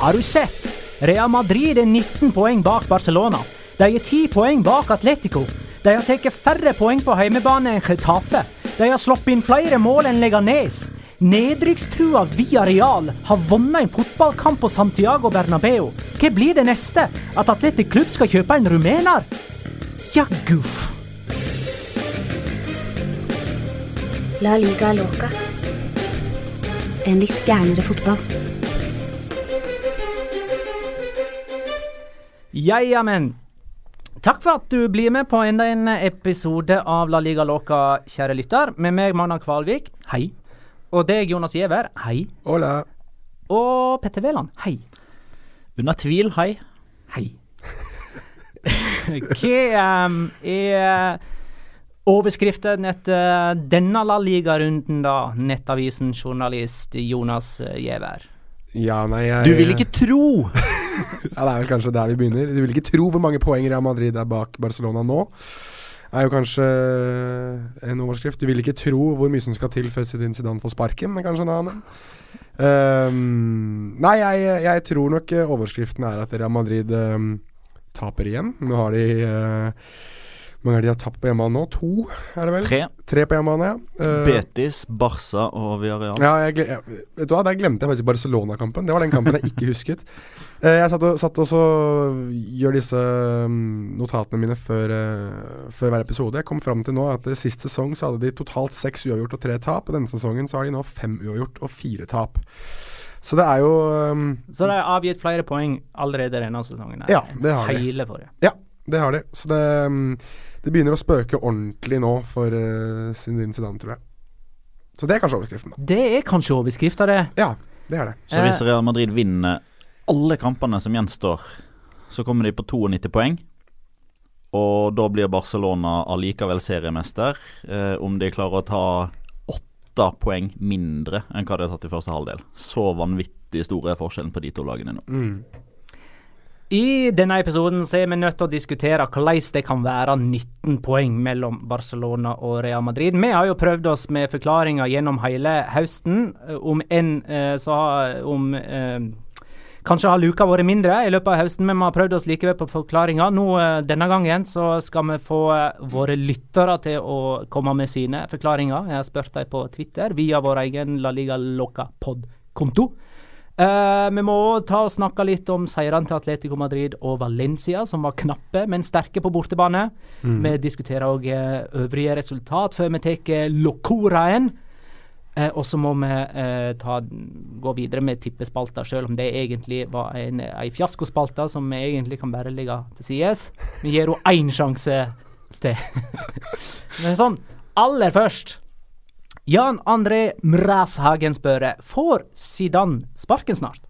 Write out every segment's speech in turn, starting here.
Har du sett? Real Madrid er 19 poeng bak Barcelona. De er 10 poeng bak Atletico. De har tatt færre poeng på heimebane enn Getafe. De har sluppet inn flere mål enn Leganes. Nedrykkstrua Via Real har vunnet en fotballkamp på Santiago Bernabeu. Hva blir det neste? At Atletic Klubb skal kjøpe en rumener? Ja, guff. La liga loca. En litt gærnere fotball. Ja, men. Takk for at du blir med på enda en episode av La liga loca, kjære lytter. Med meg, Magna Kvalvik. Hei. Og deg, Jonas Giæver. Hei. Hola. Og Petter Wæland. Hei. Under tvil, hei. Hei. Hva um, er overskriften etter denne La Liga-runden, da? Nettavisen journalist Jonas Giæver. Ja, nei, jeg Du vil ikke tro! Ja, det er vel kanskje der vi begynner. Du vil ikke tro hvor mange poeng Real Madrid er bak Barcelona nå. Er jo kanskje en overskrift. Du vil ikke tro hvor mye som skal til før Zidane Zidane får sparken, men kanskje en annen. Um, nei, jeg, jeg tror nok eh, overskriften er at Real Madrid um, taper igjen. Nå har de uh, mange er de har tapt på hjemmebane nå? To, er det vel? Tre. Tre på hjemmebane, ja. Uh, Betis, Barca og Villarreal. ja, jeg, jeg, vet du hva, Der glemte jeg faktisk Barcelona-kampen. Det var den kampen jeg ikke husket. Uh, jeg satt og, satt og så gjør disse mm, notatene mine før, uh, før hver episode. Jeg kom fram til nå at Sist sesong så hadde de totalt seks uavgjort og tre tap. Og denne sesongen så har de nå fem uavgjort og fire tap. Så det er jo um, Så de har avgitt flere poeng allerede denne sesongen. her. Ja, det har de. Hele forrige. Ja, det har de. Så det, um, det begynner å spøke ordentlig nå for uh, Zinedine Zidane, tror jeg. Så det er kanskje overskriften, da. Det er kanskje overskrifta, det. Ja, det er det. Så hvis Real Madrid vinner alle kampene som gjenstår, så kommer de på 92 poeng. Og da blir Barcelona allikevel seriemester. Eh, om de klarer å ta åtte poeng mindre enn hva de har tatt i første halvdel. Så vanvittig stor er forskjellen på de to lagene nå. I denne episoden så er vi nødt til å diskutere hvordan det kan være 19 poeng mellom Barcelona og Real Madrid. Vi har jo prøvd oss med forklaringer gjennom hele høsten, eh, om enn eh, så om eh, Kanskje har luka vært mindre i løpet av høsten, men vi har prøvd oss likevel på forklaringer. Eh, Denne gangen så skal vi få våre lyttere til å komme med sine forklaringer. Jeg har spurt dem på Twitter via vår egen La Liga Loca pod-konto. Eh, vi må ta og snakke litt om seirene til Atletico Madrid og Valencia, som var knappe, men sterke på bortebane. Vi diskuterer òg øvrige resultat før vi tar Locoraen. Uh, og så må vi uh, ta, gå videre med tippespalta, selv om det egentlig var en, en fiaskospalte som vi egentlig kan bare legge til sides. Vi gir henne én sjanse til. Men sånn, aller først Jan André Mræshagen spør Får Zidane sparken snart?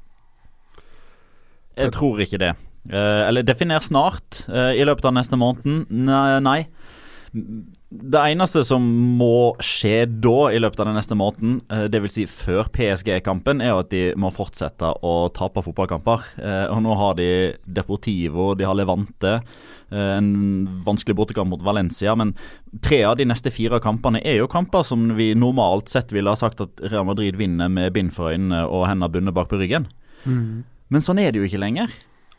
Jeg tror ikke det. Eh, eller definer snart. eh, I løpet av neste måned. Nei. nei. Det eneste som må skje da, i løpet av den neste måneden, eh, dvs. Si før PSG-kampen, er at de må fortsette å tape fotballkamper. Eh, og nå har de Deportivo, de har Levante, eh, en vanskelig bortekamp mot Valencia. Men tre av de neste fire kampene er jo kamper som vi normalt sett ville ha sagt at Real Madrid vinner med bind for øynene og hender bundet bak på ryggen. Men sånn er det jo ikke lenger.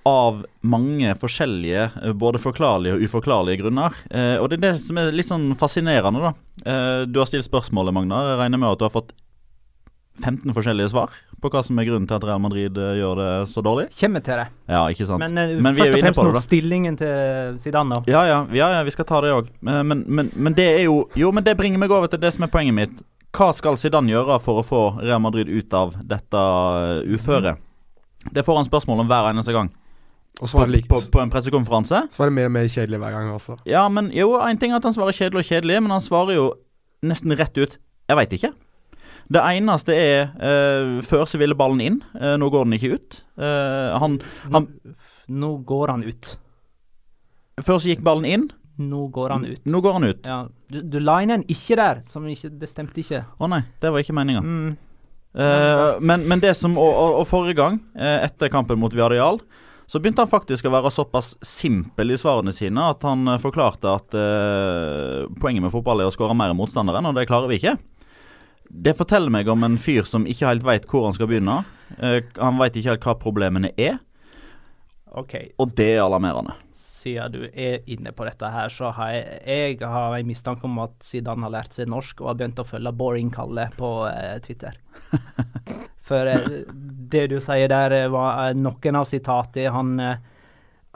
Av mange forskjellige, eh, både forklarlige og uforklarlige grunner. Eh, og det er det som er litt sånn fascinerende, da. Eh, du har stilt spørsmålet, Magna. Jeg regner med at du har fått 15 forskjellige svar på hva som er grunnen til at Real Madrid eh, gjør det så dårlig? Kommer til det. Ja, ikke sant? Men, uh, Men vi først og fremst nå stillingen til Zidane. Ja, ja, ja, ja, vi skal ta det òg. Men, men, men det er jo Jo, men det bringer meg over til det som er poenget mitt. Hva skal Zidane gjøre for å få Real Madrid ut av dette uføret? Det får han spørsmål om hver eneste gang. Og På, svarer, like, på, på en pressekonferanse. svarer mer og mer kjedelig hver gang også. Ja, men jo, en ting er at han svarer kjedelig og kjedelig, men han svarer jo nesten rett ut Jeg veit ikke. Det eneste er uh, Før så ville ballen inn. uh, nå går den ikke ut. Uh, han, han Nå går han ut. Før så gikk ballen inn. Nå går han ut. Nå går han ut. Ja, du, du la inn en ikke der, som ikke Det stemte ikke. Å nei, det var ikke meninga. Mm. Eh, men, men det som Og, og, og forrige gang, etter kampen mot Viadial, så begynte han faktisk å være såpass simpel i svarene sine at han eh, forklarte at eh, poenget med fotball er å skåre mer enn motstanderen, og det klarer vi ikke. Det forteller meg om en fyr som ikke helt veit hvor han skal begynne. Eh, han veit ikke helt hva problemene er, okay. og det er alarmerende. Siden du er inne på dette her, så har jeg, jeg har en mistanke om at Zidane har lært seg norsk og har begynt å følge Boring-Kalle på eh, Twitter. For eh, det du sier der, eh, var eh, noen av sitatene. Han, eh,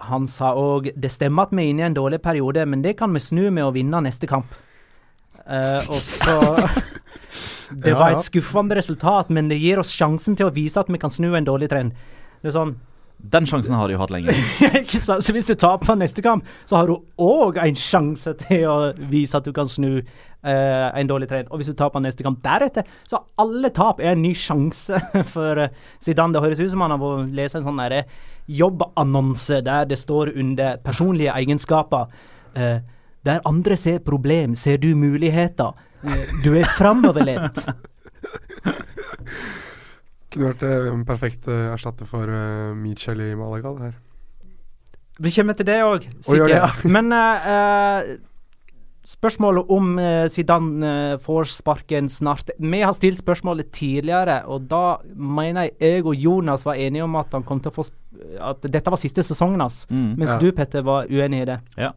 han sa òg Det stemmer at vi er inne i en dårlig periode, men det kan vi snu med å vinne neste kamp. Uh, og så Det var et skuffende resultat, men det gir oss sjansen til å vise at vi kan snu en dårlig trend. Det er sånn Den sjansen har de jo hatt lenge. Så hvis du taper neste kamp, så har du òg en sjanse til å vise at du kan snu eh, en dårlig trend. Og hvis du taper neste kamp deretter, så alle tap er en ny sjanse for uh, Zidane. Det høres ut som han har lest en sånn der jobbannonse der det står under personlige egenskaper. eh, der andre ser problem, ser du muligheter. Eh, Du er framoverlent. Kunne vært en perfekt eh, erstatter for uh, Mitchell i Malaga. det her. Vi kommer til det òg, sikkert. det, ja. Men eh, eh, spørsmålet om uh, Zidane får sparken snart Vi har stilt spørsmålet tidligere, og da mener jeg jeg og Jonas var enige om at han kom til å få sp at dette var siste sesongen hans. Mm. Mens Ja. du, Petter, var uenig i det. Ja.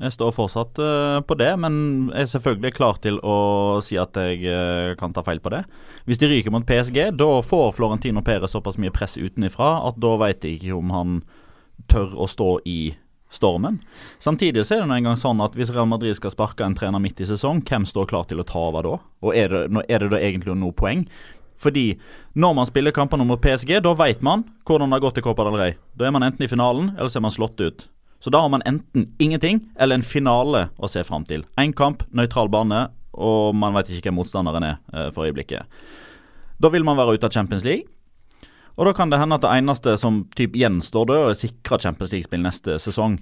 Jeg står fortsatt eh, på det, men jeg er selvfølgelig klar til å si at jeg eh, kan ta feil på det. Hvis de ryker mot PSG, da får Florentino Perez såpass mye press utenifra at da vet jeg ikke om han tør å stå i stormen. Samtidig så er det nå engang sånn at hvis Real Madrid skal sparke en trener midt i sesong, hvem står klar til å ta over da? Og er det, er det da egentlig noe poeng? Fordi når man spiller kampene mot PSG, da vet man hvordan det har gått i Copa del Rey. Da er man enten i finalen, eller så er man slått ut. Så da har man enten ingenting eller en finale å se fram til. Én kamp, nøytral bane, og man vet ikke hvem motstanderen er eh, for øyeblikket. Da vil man være ute av Champions League. Og da kan det hende at det eneste som typ gjenstår da, er å sikre Champions League-spill neste sesong.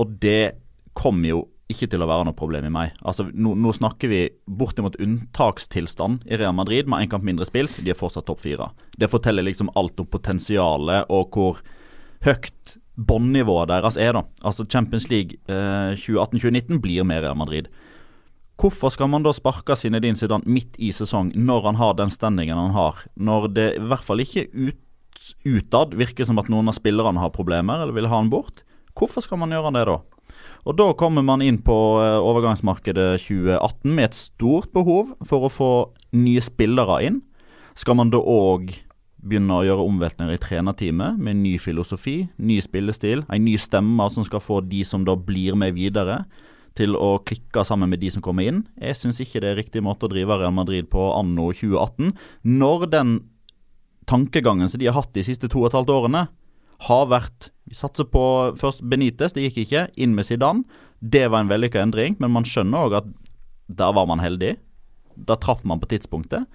Og det kommer jo ikke til å være noe problem i meg. Altså, nå, nå snakker vi bortimot unntakstilstand i Real Madrid med én kamp mindre spilt. De er fortsatt topp fire. Det forteller liksom alt om potensialet og hvor høyt båndnivået deres er, da. Altså Champions League eh, 2018-2019 blir med Real Madrid. Hvorfor skal man da sparke Zinedine Zidane midt i sesong, når han har den standingen han har? Når det i hvert fall ikke ut, utad virker som at noen av spillerne har problemer eller vil ha han bort. Hvorfor skal man gjøre det da? Og Da kommer man inn på eh, overgangsmarkedet 2018 med et stort behov for å få nye spillere inn. Skal man da òg begynner å gjøre omveltninger i trenerteamet med ny filosofi, ny spillestil, en ny stemme som skal få de som da blir med videre, til å klikke sammen med de som kommer inn. Jeg syns ikke det er riktig måte å drive Real Madrid på anno 2018, når den tankegangen som de har hatt de siste to og et halvt årene, har vært Vi satser på først Benitez, det gikk ikke. Inn med Zidane. Det var en vellykka endring, men man skjønner òg at der var man heldig. Da traff man på tidspunktet.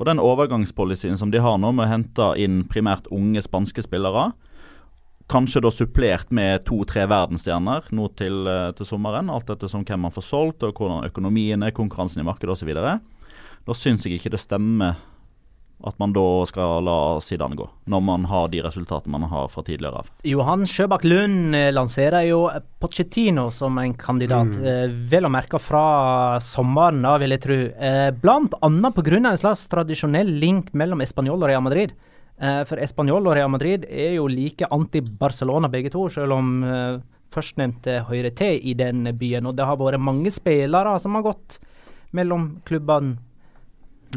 Og den overgangspolicyen som de har nå, med å hente inn primært unge spanske spillere, kanskje da supplert med to-tre verdensstjerner nå til, eh, til, sommeren, alt etter som hvem man får solgt, og hvordan økonomien er, konkurransen i markedet osv., da syns jeg ikke det stemmer at man da skal la Zidane gå, når man har de resultatene man har fra tidligere av. Johan Sjøbakk Lund eh, lanserer jo Pochettino som en kandidat, mm. eh, vel å merke fra sommeren, da, vil jeg tro. Eh, blant annet pga. en slags tradisjonell link mellom Español og Real Madrid. Eh, for Español og Real Madrid er jo like anti-Barcelona begge to, selv om eh, førstnevnte hører til i den byen. Og det har vært mange spillere som har gått mellom klubbene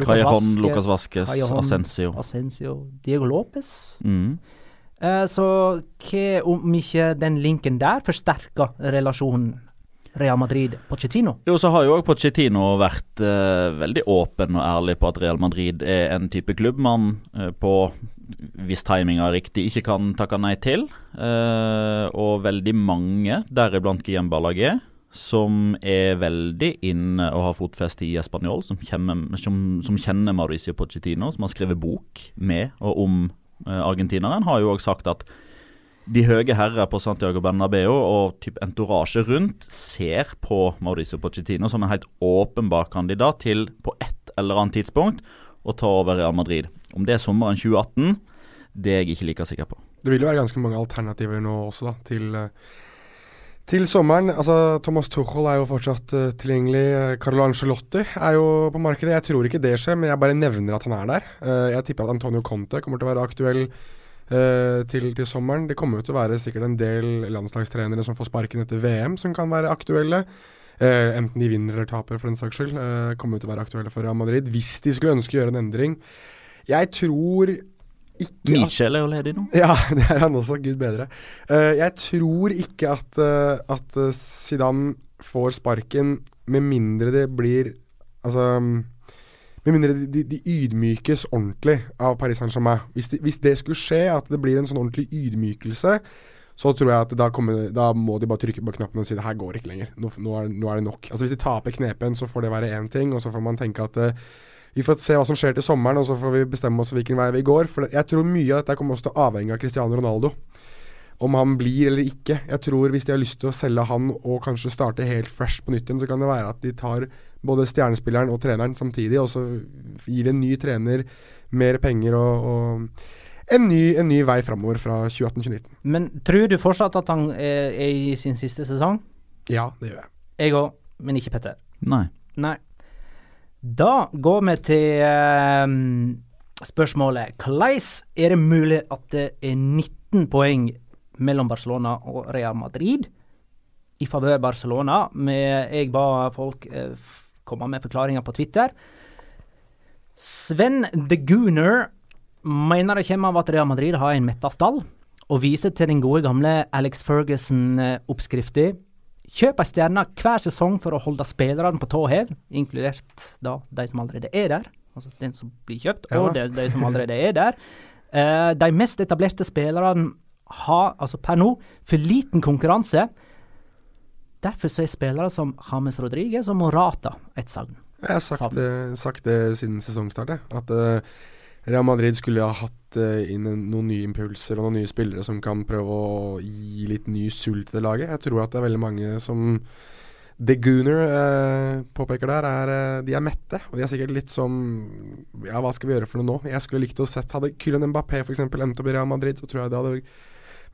Callejon, Lucas Vasques, Ascencio. Asensio. Diego Lopez. Mm. Eh, så hva om ikke den linken der forsterker relasjonen Real Madrid-Pochettino? Jo, så har jo òg Pochettino vært eh, veldig åpen og ærlig på at Real Madrid er en type klubb man uh, på hvis timinga er riktig, ikke kan takke nei til. og veldig mange, deriblant Guillem Ballagé, som er veldig inne og har fotfeste i Español, som, som, som, kjenner Mauricio Pochettino, som har skrevet bok med og om eh, argentineren, har jo òg sagt at de høye herrer på Santiago Bernabeu og typ entorasje rundt ser på Mauricio Pochettino som en helt åpenbar kandidat til på et eller annet tidspunkt å ta over Real Madrid. Om det er sommeren 2018, det er jeg ikke like sikker på. Det vil jo være ganske mange alternativer nå også, da, til uh til sommeren altså Thomas Tuchel er jo fortsatt uh, tilgjengelig. Carlo Angelotti er jo på markedet. Jeg tror ikke det skjer, men jeg bare nevner at han er der. Uh, jeg tipper at Antonio Conte kommer til å være aktuell uh, til, til, sommeren. Det kommer jo til å være sikkert en del landslagstrenere som får sparken etter VM, som kan være aktuelle. enten de vinner eller taper, for den saks skyld. kommer jo til å være aktuelle for Real Madrid hvis de skulle ønske å gjøre en endring. Jeg tror ikke Michel er jo ledig nå. Ja, det er han også. Gud bedre. Uh, jeg tror ikke at, uh, at uh, Zidane får sparken med mindre det blir Altså Med mindre de, de, de ydmykes ordentlig av Paris Saint-Germain. Hvis, de, hvis, det skulle skje, at det blir en sånn ordentlig ydmykelse, så tror jeg at da, kommer, da må de bare trykke på knappen og si det her går ikke lenger. Nå, nå, er, nå er, det nok. Altså Hvis de taper knepen, så får det være én ting, og så får man tenke at vi får se hva som skjer til sommeren, og så får vi bestemme oss hvilken vei vi går. For jeg tror mye av dette kommer også til å avhenge av Cristiano Ronaldo. Om han blir eller ikke. Jeg tror Hvis de har lyst til å selge han og kanskje starte helt fresh på nytt igjen, så kan det være at de tar både stjernespilleren og treneren samtidig, og så gir det en ny trener mer penger og, og en, ny, en ny, vei framover fra 2018-2019. Men tror du fortsatt at han er, er i sin siste sesong? Ja, det gjør jeg. Jeg òg, men ikke Petter. Nei. Nei. Da går vi til um, spørsmålet Hvordan er det mulig at det er 19 poeng mellom Barcelona og Real Madrid i favør Barcelona? Med, jeg ba folk uh, komme med forklaringer på Twitter. Sven the Gooner mener det kommer av at Real Madrid har en metta stall, og viser til den gode gamle Alex Ferguson-oppskrifta Kjøp ei stjerne hver sesong for å holde spillerne på tå hev, inkludert da de som allerede er der. Altså den som blir kjøpt, ja. og de, de, som allerede er der. Uh, de mest etablerte spillerne har altså per nå for liten konkurranse. Derfor så er spillere som James Rodriguez og Morata et sagn. Jeg har sagt, det, sagt det siden sesongstart, at uh, Real Madrid skulle ha hatt uh, inn noen nye impulser og noen nye spillere som kan prøve å gi litt ny sult til det laget. Jeg tror at det er veldig mange som The Gooner eh, påpeker der, er uh, de er mette. Og de er sikkert litt som Ja, hva skal vi gjøre for noe nå? Jeg skulle likt å sett Hadde Kylian Mbappé f.eks. endt opp i Real Madrid, så tror jeg det hadde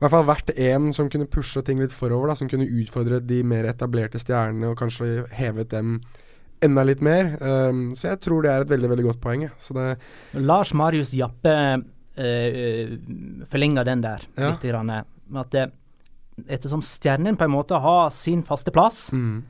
i hvert fall vært en som kunne pushe ting litt forover. da Som kunne utfordre de mer etablerte stjernene og kanskje hevet dem enda litt mer. Um, så jeg tror det er et veldig veldig godt poeng. Lars Marius Jappe uh, forlenger den der ja. litt. Grann, at det, ettersom Stjernen på en måte har sin faste plass, mm.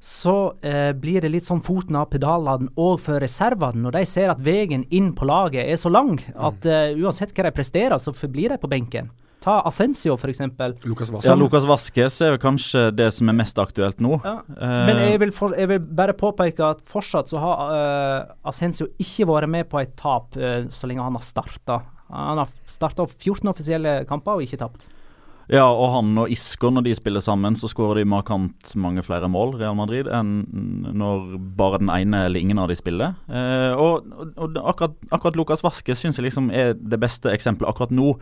så uh, blir det litt sånn foten av pedalene òg for reservene. Når de ser at veien inn på laget er så lang at uh, uansett hva de presterer, så forblir de på benken. Ta Ascencio, f.eks. Lucas Ja, Lukas Vaskes er vel kanskje det som er mest aktuelt nå. Ja. Eh, Men jeg vil, for, jeg vil bare påpeke at fortsatt så har uh, Ascencio ikke vært med på et tap uh, så lenge han har starta. Han har starta 14 offisielle kamper og ikke tapt. Ja, og han og Isco, når de spiller sammen, så skårer de markant mange flere mål, Real Madrid, enn når bare den ene eller ingen av de spiller. Eh, og, og akkurat, akkurat Lukas Vaske syns jeg liksom er det beste eksempelet akkurat nå.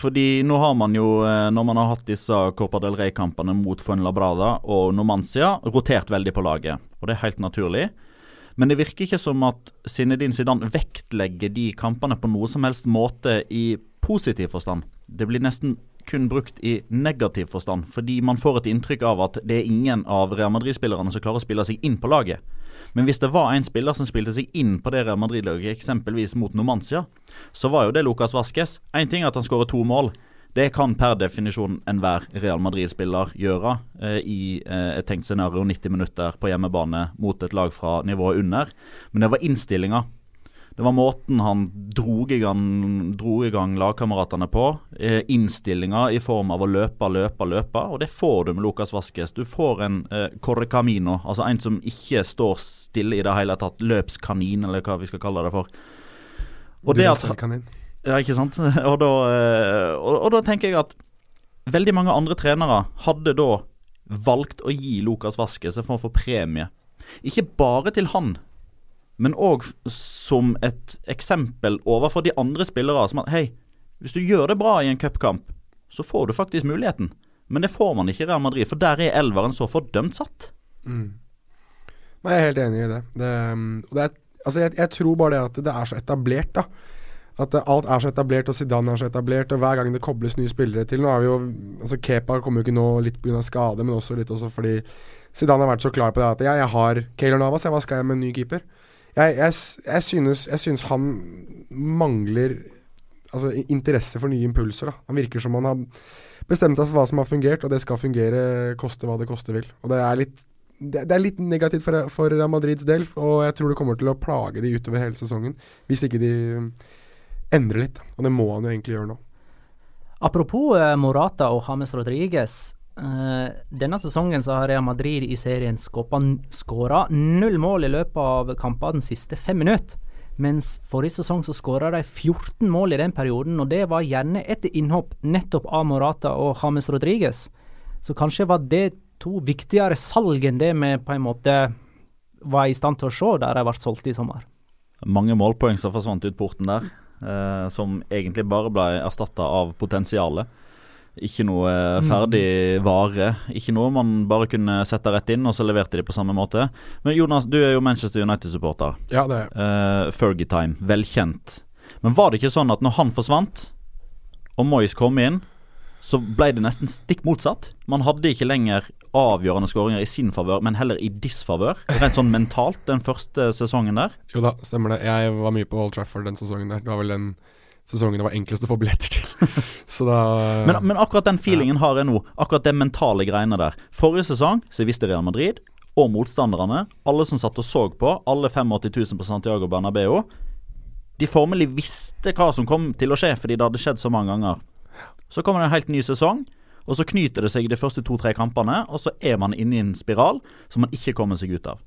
Fordi nå har man jo, eh, når man har hatt disse Copa del Rey-kampene mot Fuenlabrada og Nomancia, rotert veldig på laget. Og det er helt naturlig. Men det virker ikke som at Zinedine Zidane vektlegger de kampene på noe som helst måte i positiv forstand. Det blir nesten kun brukt i negativ forstand, fordi man får et inntrykk av at det er ingen av Real Madrid-spillerne som klarer å spille seg inn på laget. Men hvis det var en spiller som spilte seg inn på det Real Madrid-laget, eksempelvis mot Nomancia, så var jo det Lucas Vasques. Én ting er at han skårer to mål. Det kan per definisjon enhver Real Madrid-spiller gjøre eh, i eh, et tenkt scenario 90 minutter på hjemmebane mot et lag fra nivået under. Men det var innstillinga det var måten han dro i gang, dro i gang lagkameratene på. Eh, Innstillinga i form av å løpe, løpe, løpe. Og det får du med Lucas Vasques. Du får en eh, correcamino, altså en som ikke står stille i det hele tatt. Løpskanin, eller hva vi skal kalle det for. Og det at, ja, ikke sant? Og da, eh, og, og da tenker jeg at veldig mange andre trenere hadde da valgt å gi Lucas Vaskes en form for premie. Ikke bare til han, men òg som et eksempel overfor de andre spillere. Som at hei, hvis du gjør det bra i en cupkamp, så får du faktisk muligheten. Men det får man ikke i Real Madrid, for der er elveren så fordømt satt. Mm. Nei, jeg er helt enig i det. det, det er, altså jeg, jeg, tror bare det at det er så etablert, da. At alt er så etablert, og Zidane er så etablert. Og hver gang det kobles nye spillere til Nå er vi jo Altså Kepa kommer jo ikke nå litt pga. skade, men også litt også fordi Zidane har vært så klar på det at ja, jeg har Keylor Navas, hva skal jeg med en ny keeper? Jeg, jeg, jeg, synes, jeg synes han mangler altså, interesse for nye impulser. Da. Han virker som han har bestemt seg for hva som har fungert, og det skal fungere koste hva det koste vil. Og det er litt, det, det er litt negativt for, for Madrids del, og jeg tror det kommer til å plage de utover hele sesongen. Hvis ikke de endrer litt. Og det må han jo egentlig gjøre nå. Apropos uh, Morata og James Rodriguez. Uh, denne sesongen så har Real Madrid i serien skåra null mål i løpet av kampene den siste fem minutter. Mens forrige sesong så skåra de 14 mål i den perioden, og det var gjerne etter innhopp nettopp av Morata og James Rodriguez. Så kanskje var det to viktigere salg enn det vi på en måte var i stand til å se der de ble solgt i sommer. Mange målpoeng som forsvant ut porten der, eh, som egentlig bare ble erstatta av potensialet. Ikke noe Mm. ferdig vare. Ikke noe man bare kunne sette rett inn, og så leverte de på samme måte. Men Jonas, du er jo Manchester United-supporter. Ja, det er eh, Fergie Time, velkjent. Men var det ikke sånn at når han forsvant, og Moyes kom inn, så ble det nesten stikk motsatt? Man hadde ikke lenger avgjørende skåringer i sin favør, men heller i disfavør. Rent sånn mentalt, den første sesongen der. Jo da, stemmer det. Jeg var mye på Old Trafford den sesongen der. Det var vel den sesongen det var enklest å få billetter til. så da men, men, akkurat den feelingen har jeg nå. Akkurat det mentale greiene der. Forrige sesong så visste Real Madrid og motstanderne, alle som satt og så på, alle 85 000 på Santiago Bernabeu, de formelig visste hva som kom til å skje, fordi det hadde skjedd så mange ganger. Så kommer det en helt ny sesong, og så knyter det seg de første to-tre kampene, og så er man inne i en spiral som man ikke kommer seg ut av.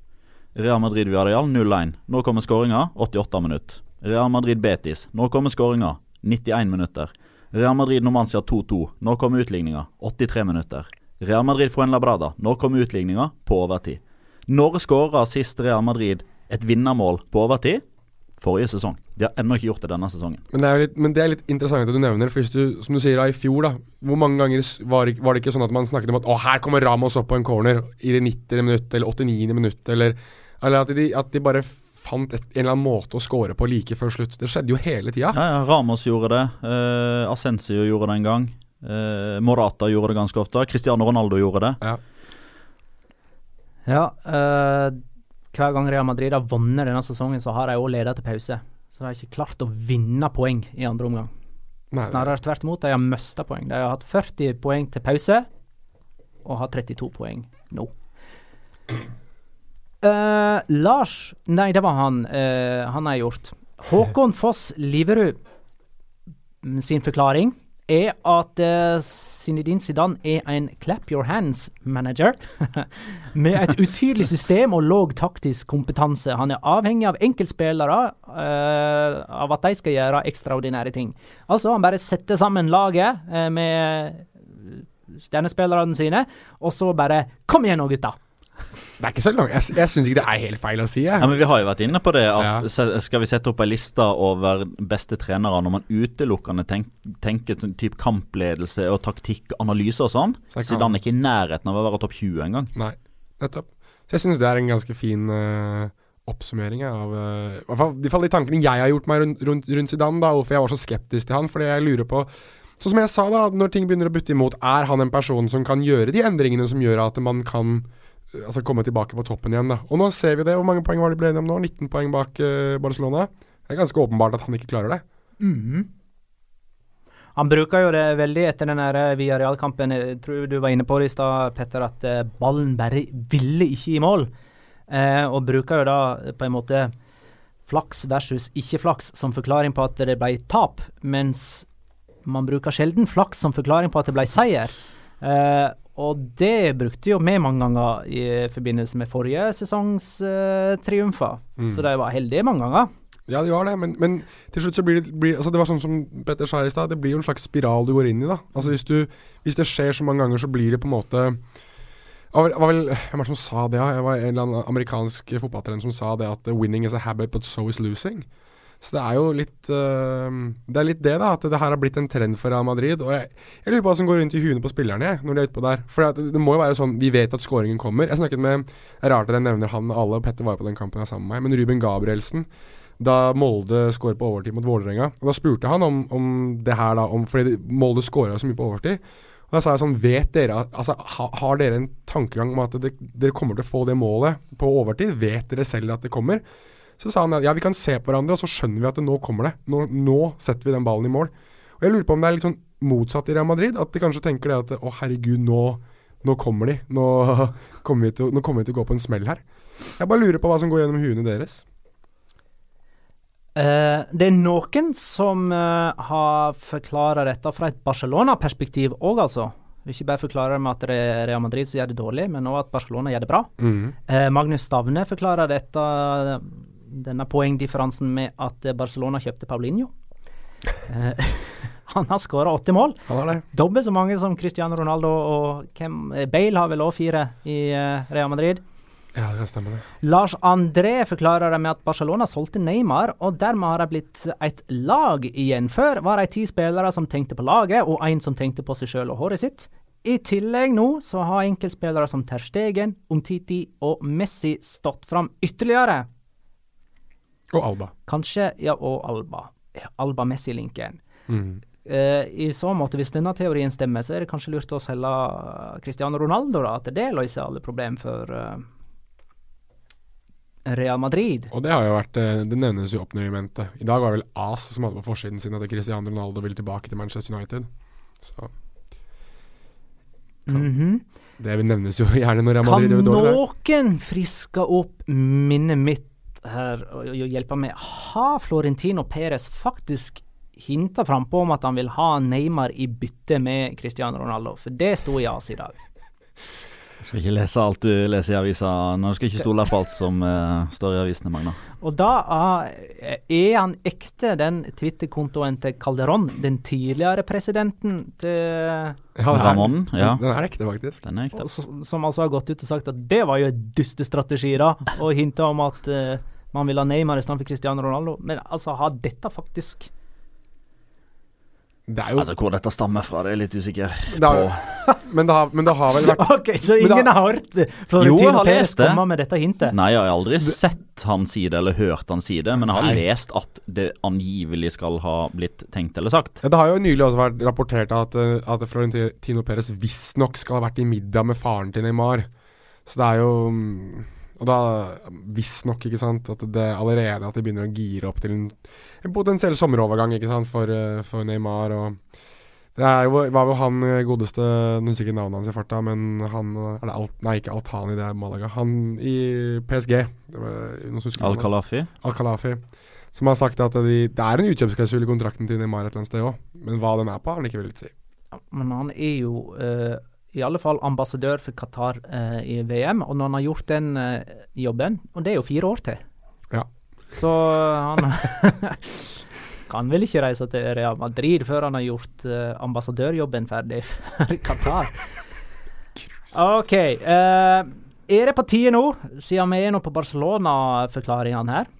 Real Madrid Villarreal 0-1. Nå kommer skåringa 88 minutter. Real Madrid Betis. Nå kommer skåringa 91 minutter. Real Madrid Nomancia 2-2. Nå kommer utligninga 83 minutter. Real Madrid Fuenlabrada. Nå kommer utligninga på overtid. Når skåra sist Real Madrid et vinnermål på overtid? Forrige sesong. De har ennå ikke gjort det denne sesongen. Men det er, litt, men det er litt interessant at du nevner for hvis du, som du sier, da, i fjor, da Hvor mange ganger var, var, det ikke sånn at man snakket om at Å, her kommer Ramos opp på en corner i det 90. minutt eller 89. minutt, eller, eller at, de, at de bare fant et, en eller annen måte å score på like før slutt. Det skjedde jo hele tida. Ja, ja, Ramos gjorde det. Uh, Ascencio gjorde det en gang. Uh, Morata gjorde det ganske ofte. Cristiano Ronaldo gjorde det. Ja. ja uh, hver gang Real Madrid har vunnet denne sesongen, så har de òg ledet til pause. Så de har ikke klart å vinne poeng i andre omgang. Nei, Snarere tvert imot, de har mista poeng. De har hatt 40 poeng til pause, og har 32 poeng nå. Uh, Lars Nei, det var han. Uh, han har jeg gjort. Håkon Foss Liverud mm, sin forklaring er at uh, Zinedine Zidane er en clap your hands-manager med et utydelig system og låg taktisk kompetanse. Han er avhengig av enkeltspillere, uh, av at de skal gjøre ekstraordinære ting. Altså, han bare setter sammen laget uh, med stjernespillerne sine, og så bare Kom igjen nå, gutta! Det er ikke så langt. Jeg, jeg syns ikke det er helt feil å si. Jeg. Ja, men Vi har jo vært inne på det. at Ja. Skal vi sette opp ei liste over beste trenere når man utelukkende tenk, tenker typ kampledelse og taktikk, analyse og sånn? Så Zidane er ikke i nærheten av å være topp 20 engang. Nei, nettopp. Så jeg syns det er en ganske fin uh, oppsummering av uh, i hvert fall- i hvert fall de tankene jeg har gjort meg rundt, rundt, rundt Zidane, da, hvorfor jeg var så skeptisk til han. Fordi jeg lurer på Sånn som jeg sa, da, når ting begynner å butte imot, er han en person som kan gjøre de endringene som gjør at man kan altså komme tilbake på toppen igjen. da. Og nå ser vi det. Hvor mange poeng var det ble enige om nå? 19 poeng bak uh, Barcelona. Det er ganske åpenbart at han ikke klarer det. Han bruker jo det veldig etter den der Villarreal-kampen. Jeg tror du var inne på det i stad, Petter, at eh, ballen bare ville ikke i mål. Eh, og bruker jo da eh, på en måte flaks versus ikke flaks som forklaring på at det ble tap, mens man bruker sjelden flaks som forklaring på at det ble seier. Eh, og det brukte jo vi mange ganger i forbindelse med forrige sesongs uh, triumfer. Så de var heldige mange ganger. Ja, de var det, men, men til slutt så blir det blir, altså Det var sånn som Petter sa i stad, det blir jo en slags spiral du går inn i. da Altså Hvis, du, hvis det skjer så mange ganger, så blir det på en måte var vel, Hvem var det som sa det? Ja? Det var en eller annen amerikansk fotballtrener som sa det at 'winning is a habit, but so is losing'. Så det er jo litt uh, Det er litt det, da. At det her har blitt en trend for Real Madrid. Og jeg, jeg lurer på hva som går rundt i huene på spillerne når de er utpå der. For det, det må jo være sånn Vi vet at skåringen kommer. Jeg snakket med Det er rart at jeg nevner han alle, og Petter var på den kampen jeg sammen med meg. Men Ruben Gabrielsen da Molde skåret på overtid mot Vålerenga. Og Da spurte han om, om det her, da, om, fordi Molde skåra så mye på overtid. Og Da sa jeg sånn Vet dere altså, ha, Har dere en tankegang om at det, dere kommer til å få det målet på overtid? Vet dere selv at det kommer? Så sa han at ja, vi kan se på hverandre, og så skjønner vi at det, nå kommer det. Nå, nå setter vi den ballen i mål. Og Jeg lurer på om det er litt sånn motsatt i Real Madrid. At de kanskje tenker det at å herregud, nå, nå kommer de. Nå kommer, vi til, nå kommer vi til å gå på en smell her. Jeg bare lurer på hva som går gjennom huene deres. Uh, det er noen som uh, har forklara dette fra et Barcelona-perspektiv òg, altså. Ikke bare forklarer det med at det er Real Madrid som gjør det dårlig, men òg at Barcelona gjør det bra. Eh, Magnus Stavne forklarer dette, denne poengdifferansen med at Barcelona kjøpte Paulinho. Eh, han har skåra åtte mål. Dobbelt så mange som Cristiano Ronaldo og hvem, eh, Bale har vel òg fire i eh, Real Madrid. Ja, det kan stemme, det. Lars André forklarer det med at Barcelona solgte Neymar, og dermed har de blitt et lag igjen. Før var de ti spillere som tenkte på laget, og én som tenkte på seg sjøl og håret sitt. I tillegg nå så har enkeltspillere som Ter Stegen, Umtiti og Messi stått fram ytterligere. Og Alba. Kanskje Ja, og Alba. Alba-Messi-linken. Eh, I så måte, hvis denne teorien stemmer, så er det kanskje lurt å selge Cristiano Ronaldo, da. At det løser alle problemer for uh, Real Madrid. Og det har jo vært eh, Det nevnes jo oppnøyementet. I dag var det vel AS som hadde på forsiden sin at Cristiano Ronaldo vil tilbake til Manchester United. Så Mhm. det nevnes jo gjerne når Real Madrid gjør det dårlig. noen friske opp minnet mitt her og, og hjelpe meg? Har Florentino Perez faktisk hinta frampå om at han vil ha Neymar i bytte med Cristiano Ronaldo? For det sto i AS i dag. Jeg skal ikke lese alt du leser i avisa. Nå skal ikke stole på alt som uh, står i avisene, Magna. Og da uh, er han ekte, den Twitter-kontoen til Calderón, den tidligere presidenten til Ja, er- Ramón, ja. Den er ekte, faktisk. Den er ekte. og Som altså har gått ut og sagt at det var jo en dustestrategi, da. Og hinta om at eh, man vil ha Neymar i stedet for Cristiano Ronaldo. Men altså, har dette faktisk Det er jo Altså, Hvor dette stammer fra, det er jeg litt usikker det har, på. men, det har, men det har vel vært OK, så ingen har hørt Florentino har Perez komme med dette hintet? Nei, jeg har aldri sett han si det eller hørt han si det, men jeg har Nei. lest at det angivelig skal ha blitt tenkt eller sagt. ja, Det har jo nylig også vært rapportert at, eh, at Florentino Perez visstnok skal ha vært i middag med faren til Neymar. Så det er jo mm, Og da visstnok, ikke sant, at det allerede at de begynner å gire opp til en, en potensiell sommerovergang ikke sant, for, eh, for Neymar. og Det er jo, var jo han eh, godeste Nå husker jeg ikke navnet hans i farta, men han eh, er det alt, Nei, ikke Altani, det er Malaga. Han i PSG. Al-Khalafi. Al-Khalafi. Som har sagt at de, det er en utkjøpsklausul i kontrakten til Neymar et eller annet sted òg, men hva den er på, har han ikke villet si. Men han er jo eh, i alle fall ambassadør for Qatar eh, i VM, og når han har gjort den eh, jobben Og det er jo fire år til. Ja. Så han kan vel ikke reise til Real Madrid før han har gjort eh, ambassadørjobben ferdig for Qatar. OK. eh, er det på tide nå, siden vi er nå på Barcelona-forklaringene her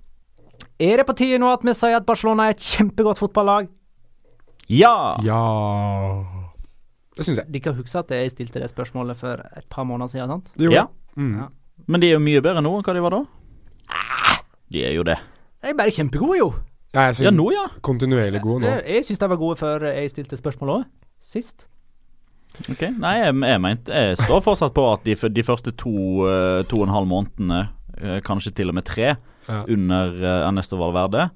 Er det på tide nå at vi sier at Barcelona er et kjempegodt fotballag? Ja! Ja Det syns jeg. Dere husker at jeg stilte det spørsmålet for et par måneder siden? sant? Jo. Ja. Mm. Ja. Men de er jo mye bedre nå enn hva de var da. De er jo det. De er bare kjempegode, jo. Ja, jeg Ja, nå, ja. kontinuerlig gode nå. Jeg, jeg syns de var gode før jeg stilte spørsmål òg, sist. Ok, Nei, jeg, jeg mente Jeg står fortsatt på at de, de første to, eh, to og en halv månedene, eh, kanskje til og med tre, Ja. under uh, Ernesto Valverde,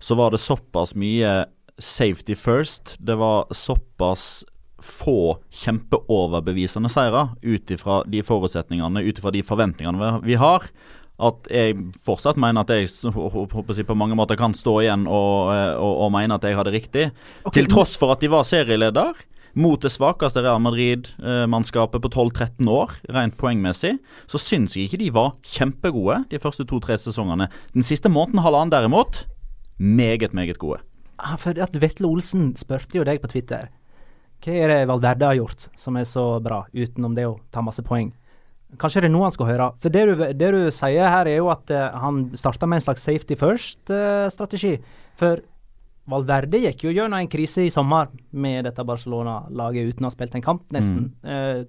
så var det såpass mye safety first. Det var såpass få kjempeoverbevisende seire ut ifra de forutsetningene, ut ifra de forventningene vi- har, at jeg fortsatt mener at jeg på mange måter kan stå igjen og, eh, og, og mene at jeg hadde riktig. Til tross for at de var serieleder mot det svakeste Real Madrid-mannskapet på 12-13 år, rent poengmessig, så syns jeg ikke de var kjempegode de første to-tre sesongene. Den siste måneden, halvannen derimot, meget, meget gode. For at Vetle Olsen spurte jo deg på Twitter. Hva er det Valverde har gjort som er så bra, utenom det å ta masse poeng? Kanskje det er noe han skal høre. For det du, det du sier her, er jo at uh, han starta med en slags safety first-strategi. for Valverde gikk jo gjennom en krise i sommer med dette Barcelona-laget uten å ha spilt en kamp, nesten. Eh,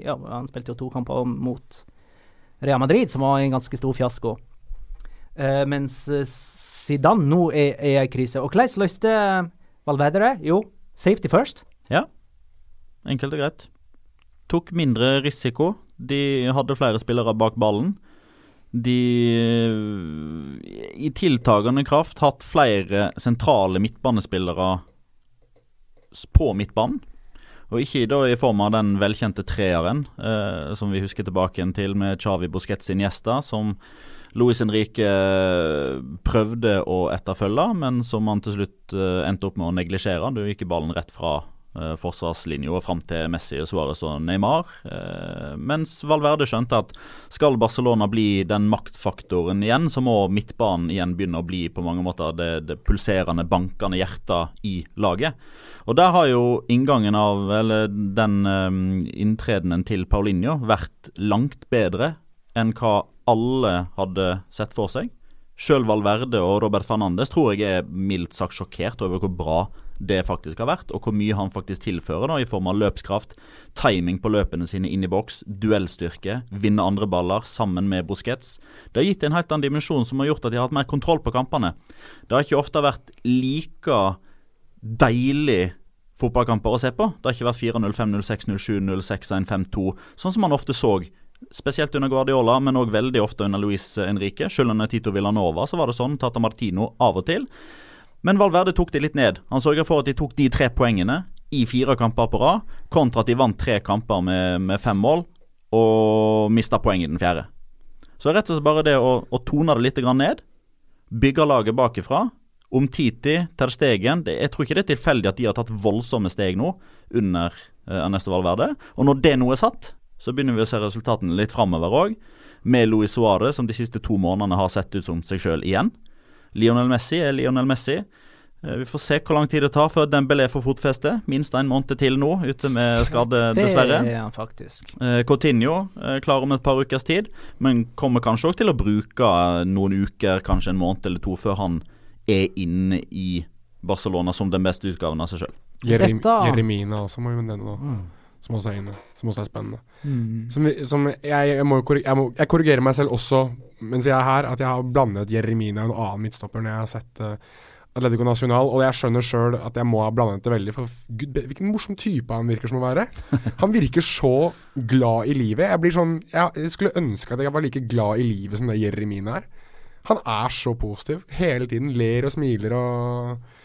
ja, han spilte jo to kamper mot Real Madrid, som var en ganske stor fiasko. Eh, mens eh, Zidane nå er, i i krise. Og hvordan løste Valverde det? Jo, safety first. Ja, enkelt og greit. Tok mindre risiko. De hadde flere spillere bak ballen. De eh, i tiltagende kraft hatt flere sentrale midtbanespillere på midtbanen. Og ikke da i form av den velkjente treeren eh, som vi husker tilbake igjen til med Chavi Busquets Iniesta, som Luis Henrique eh, prøvde å etterfølge, men som han til slutt eh, endte opp med å neglisjere. Da gikk ballen rett fra forsvarslinja og fram til Messi, og Suárez og Neymar. Eh, mens Valverde skjønte at skal Barcelona bli den maktfaktoren igjen, så må midtbanen igjen begynne å bli på mange måter det, det pulserende, bankende hjertet i laget. Og der har jo inngangen av, eller den eh, inntredenen til Paulinho vært langt bedre enn hva alle hadde sett for seg. Sjøl Valverde og Robert Fernandes tror jeg er mildt sagt sjokkert over hvor bra det faktisk har vært, og hvor mye han faktisk tilfører da, i form av løpskraft, timing på løpene sine inn i boks, duellstyrke, vinne andre baller sammen med Busquets. Det har gitt en helt annen dimensjon som har gjort at de har hatt mer kontroll på kampene. Det har ikke ofte vært like deilig fotballkamper å se på. Det har ikke vært 4-0, 5-0, 6-0, 7-0, 6-1, 5-2, sånn som man ofte så. Spesielt under Guardiola, men òg veldig ofte under Luis Henrique. Selv under Tito Villanova så var det sånn. Tata Martino av og til. Men Valverde tok det litt ned. Han sørga for at de tok de tre poengene i fire kamper på rad, kontra at de vant tre kamper med, med fem mål og mista poeng i den fjerde. Så rett og slett bare det å, å tone det litt ned, bygge laget bakifra, om Titi, Ter Stegen det, Jeg tror ikke det er tilfeldig at de har tatt voldsomme steg nå under eh, Ernesto Valverde. Og når det nå er satt, så begynner vi å se resultatene litt framover òg. Med Luis Suárez, som de siste to månedene har sett ut som seg sjøl igjen. Lionel Messi er Lionel Messi. Eh, Vi får se hvor lang tid det tar før Dembélé får fotfeste. Minst en måned til nå, ute med skade, dessverre. Det er han faktisk. Eh, Coutinho klarer klar om et par ukers tid, men kommer kanskje også til å bruke eh, noen uker, kanskje en måned eller to, før han er inne i Barcelona som den beste utgaven av seg sjøl. Jeremina også må vi nevne nå. Som også er inne. Som også er spennende. Mm. Som, som jeg, jeg, må, jeg, må, jeg korrigerer meg selv også mens vi er her, at jeg har blandet Jeremina og en annen midtstopper når jeg har sett uh, Atletico Nacional, og jeg skjønner sjøl at jeg må ha blandet det veldig. For gud, hvilken morsom type han virker som å være. Han virker så glad i livet. Jeg blir sånn Jeg, jeg skulle ønske at jeg var like glad i livet som det Jeremina er. Han er så positiv hele tiden. Ler og smiler og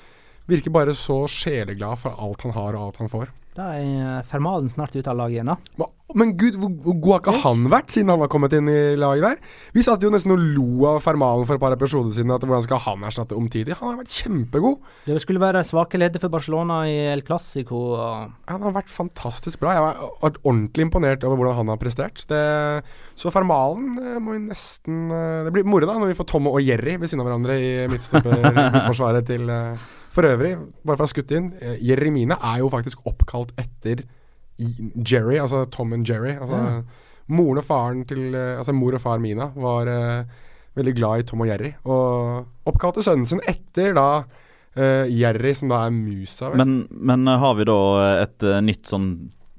Virker bare så sjeleglad for alt han har og alt han får. Da er eh, Fermalen snart ute av laget igjen, da. Men, gud, hvor, hvor god har ikke han vært siden han har kommet inn i laget der? Vi satt jo nesten og lo av Fermalen for et par episoder siden. At hvordan skal han erstatte Omtiti? Han har vært kjempegod. Det skulle være svake leddet for Barcelona i El Clásico. og- Han har vært fantastisk bra. Jeg har vært ordentlig imponert over hvordan han har prestert. Det, så Fermalen eh, må vi nesten eh, Det blir moro da når vi får Tom og Jerry ved siden av hverandre i midtstopper midtforsvaret til For øvrig, bare for å ha skutt inn, Jeremine er jo faktisk oppkalt etter Jerry, altså Tom and Jerry. Altså moren og faren til eh, Altså mor og far Mina var uh, veldig glad i Tom og Jerry, og oppkalte sønnen sin etter da uh, Jerry, som da er musa. vel? Men, men eh, har vi da et uh, nytt sånn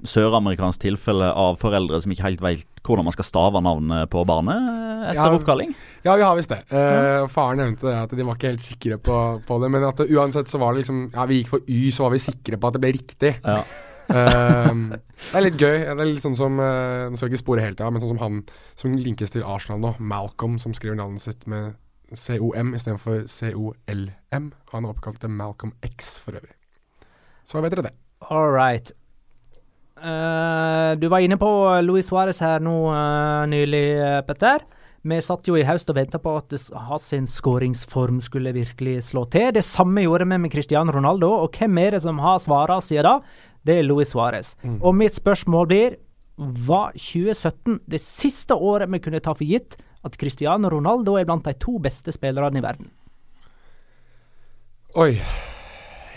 søramerikansk tilfelle av foreldre som ikke helt vet hvordan man skal stave navnet på barnet etter Ja. oppkalling? Ja, vi har visst det. Eh, Faren nevnte det at de var ikke helt sikre på, på det. Men at det, uansett så var det liksom Ja, vi gikk for Y, så var vi sikre på at det ble riktig. Ja. uh, det er litt gøy. Det er litt sånn som uh, Nå skal jeg ikke spore helt av, men sånn som han som linkes til Arsenal nå, Malcolm, som skriver navnet sitt med COM istedenfor COLM. Han er oppkalt til Malcolm X for øvrig. Så vet dere det. All right. Eh, du var inne på Luis Suárez her nå uh, nylig, eh, Petter. Vi satt jo i høst og venta på at hans skåringsform skulle virkelig slå til. Det samme gjorde vi med Cristiano Ronaldo, og hvem er det som har svara siden da? Det er Luis Suárez. Og mitt spørsmål blir var 2017 det siste året vi kunne ta for gitt at Cristiano Ronaldo er blant de to beste spillerne i verden? Oi.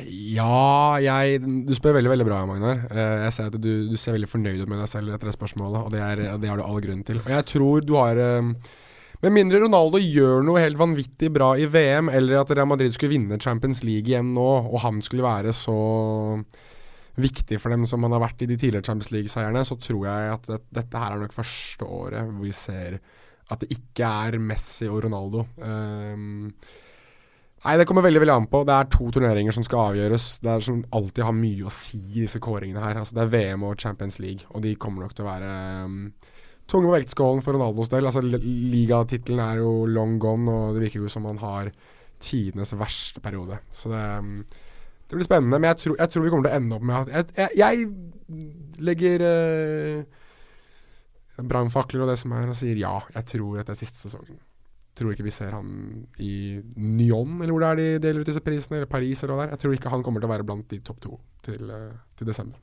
Ja, jeg Du spør veldig veldig bra, Magnar. Eh, jeg ser at du, du ser veldig fornøyd ut med deg selv etter det spørsmålet, og det, er, det har du all grunn til. Og jeg tror du har eh, Med mindre Ronaldo gjør noe helt vanvittig bra i VM, eller at Real Madrid skulle vinne Champions League igjen nå, og han skulle være så viktig for dem som han har vært i de tidligere Champions League-seierne, så tror jeg at det, dette her er nok første året hvor vi ser at det ikke er Messi og Ronaldo. Um, Nei, det kommer veldig veldig an på. Det er to turneringer som skal avgjøres. Det er som alltid har mye å si, disse kåringene her. Altså, det er VM og Champions League, og de kommer nok til å være um, tunge på vektskålen for Ronaldos del. Altså, li- Ligatittelen er jo long gone, og det virker jo som han har tidenes verste periode. Så det, um, det blir spennende. Men jeg tror, jeg tror vi kommer til å ende opp med at Jeg, jeg, jeg legger uh, brannfakler og det som er, og sier ja, jeg tror at det er siste sesongen tror ikke vi ser han i Nyon, eller hvor det er de deler ut disse prisene, eller Paris eller hva det er. Jeg tror ikke han kommer til å være blant de topp to til, eh, til desember.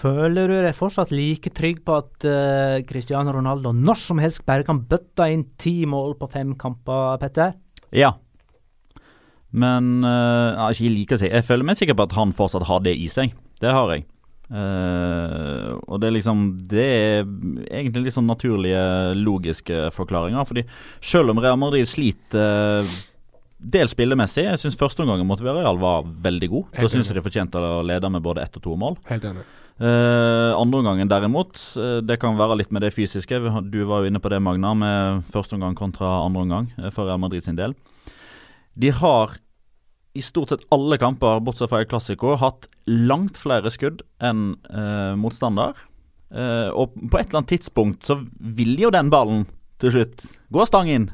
Føler du deg fortsatt like trygg på at uh, Cristiano Ronaldo når som helst bare kan bøtte inn ti mål på fem kamper, Petter? Ja. Men uh, ikke like å si. Jeg føler meg sikker på at han fortsatt har det i seg. Det har jeg. Eh, og det er liksom Det er egentlig litt sånn naturlige, logiske forklaringer. Fordi selv om Real Madrid sliter uh, dels spillemessig Jeg syns førsteomgangen mot Villarreal var veldig god. Helt da syns jeg de fortjente å lede med både ett og to mål. Helt enig. Uh, Andreomgangen derimot, uh, det kan være litt med det fysiske. Du var jo inne på det, Magna, med førsteomgang kontra andreomgang uh, for Real Madrid sin del. De har i stort sett alle kamper, bortsett fra i Clásico, hatt langt flere skudd enn eh, motstander. Eh, og på et eller annet tidspunkt så vil jo den ballen til slutt gå stang inn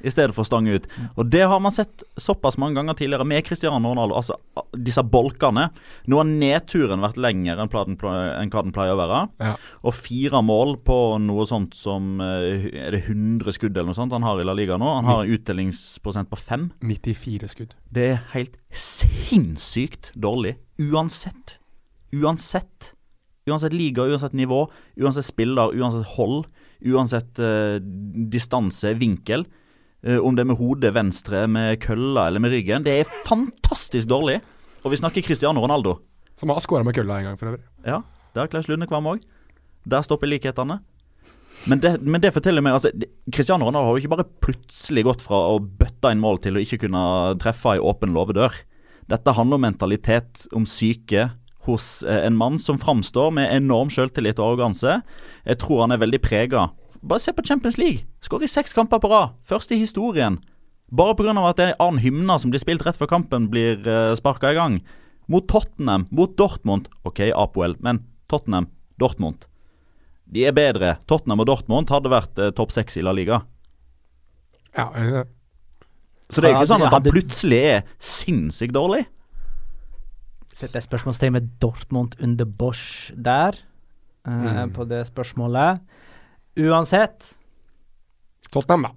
i stedet for stang ut. Og det har man sett såpass mange ganger tidligere med Cristiano Ronaldo. Altså disse bolkene. Nå har nedturen vært lengre enn, platen, enn hva den pleier å være. Ja. Og fire mål på noe sånt som eh, Er det 100 skudd eller noe sånt han har i La Liga nå? Han har en uttellingsprosent på fem. 94 skudd. Det er helt sinnssykt dårlig. Uansett. Uansett. Uansett liga, uansett nivå, uansett spiller, uansett hold, uansett eh, distanse, vinkel. Eh, om det er med hodet venstre, med kølla eller med ryggen. Det er fantastisk dårlig. Og vi snakker Cristiano Ronaldo. Som har skåra med kølla en gang, for øvrig. Ja, det har Klaus Lundekvam òg. Der stopper likhetene. Men det, men det forteller meg altså, Cristiano Ronaldo har jo ikke bare plutselig gått fra å bøtte inn mål til å ikke kunne treffe ei åpen låvedør. Dette handler om mentalitet, om syke hos eh, en mann som framstår med enorm selvtillit og arroganse. Jeg tror han er veldig prega. Bare se på Champions League. Skårer i seks kamper på rad. Først i historien. Bare pga. at det er en annen hymne som blir spilt rett før kampen blir uh, sparka i gang. Mot Tottenham, mot Dortmund. OK, Apoel, men Tottenham, Dortmund. De er bedre. Tottenham og Dortmund hadde vært eh, topp seks i La Liga. Ja, jeg det. Så det er ikke sånn at han plutselig er sinnssykt dårlig. Setter jeg spørsmålstegn med Dortmund under Bosch der, eh, Mm. på det spørsmålet. Uansett, Tottenham, da.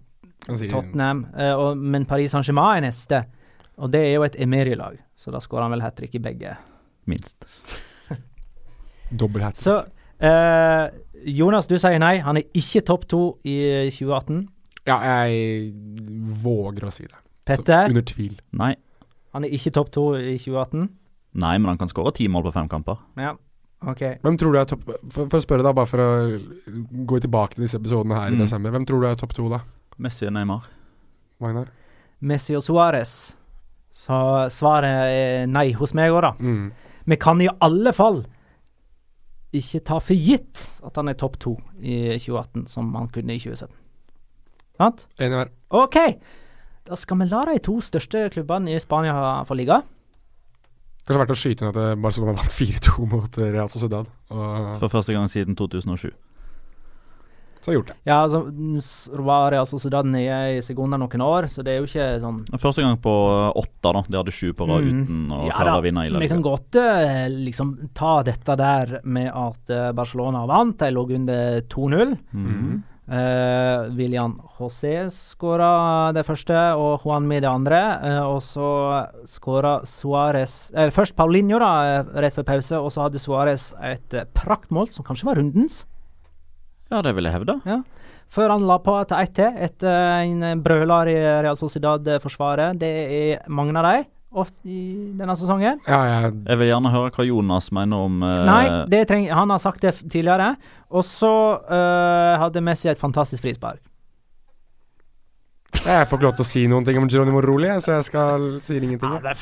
Kan si. Tottenham, eh, og, men Paris Saint-Germain er neste. Og det er jo et Emery-lag, så da skårer han vel hat trick i begge. Minst. Dobbel hat. Så eh, Jonas, du sier nei. Han er ikke topp to i 2018. Ja, jeg våger å si det. Petter? Så, under tvil. Nei. Han er ikke topp to i 2018. Nei, men han kan skåre ti mål på fem kamper. Ja, ok. Hvem tror du er topp for, for å spørre deg, bare for å gå tilbake til disse episodene her i Mm. desember. Hvem tror du er topp to, da? Messi og Neymar. Magnar? Messi og Suárez. Så svaret er nei hos meg òg, da. Mm. Vi kan i alle fall ikke ta for gitt at han er topp to i 2018, som han kunne i 2017. Sant? Enig her. OK! Da skal vi la de to største klubbene i Spania få ligge. Kanskje verdt å skyte inn at eh, Barcelona vant 4-2 mot eh, Real Sociedad. Og For første gang siden 2007. så har jeg gjort det. Ja, altså var Real Sociedad nede i sekunder noen år, så det er jo ikke sånn Første gang på åtte, da. De hadde sju på rad Mm. uten å Ja klare da, å vinne Vi kan godt eh, liksom ta dette der med at eh, Barcelona vant. De lå under 2-0. Mhm. Eh, William José skåra det første, og Juanmi det andre. Uh, og så skåra Suárez uh, Først Paulinho, da, eh, rett før pause, og så hadde Suárez et eh, praktmål som kanskje var rundens. Ja, det vil jeg hevde. Ja. Før han la på til ett til, etter en brøler i Real Sociedad-forsvaret. Det er mange av dem ofte i denne sesongen. Ja, jeg, Jeg vil gjerne høre hva Jonas mener om uh, Nei, det treng, han har sagt det tidligere. Og så uh, hadde Messi et fantastisk frispark. jeg får ikke lov til å si noen ting om Geronimo Roli, så jeg skal sier ingenting. Ja.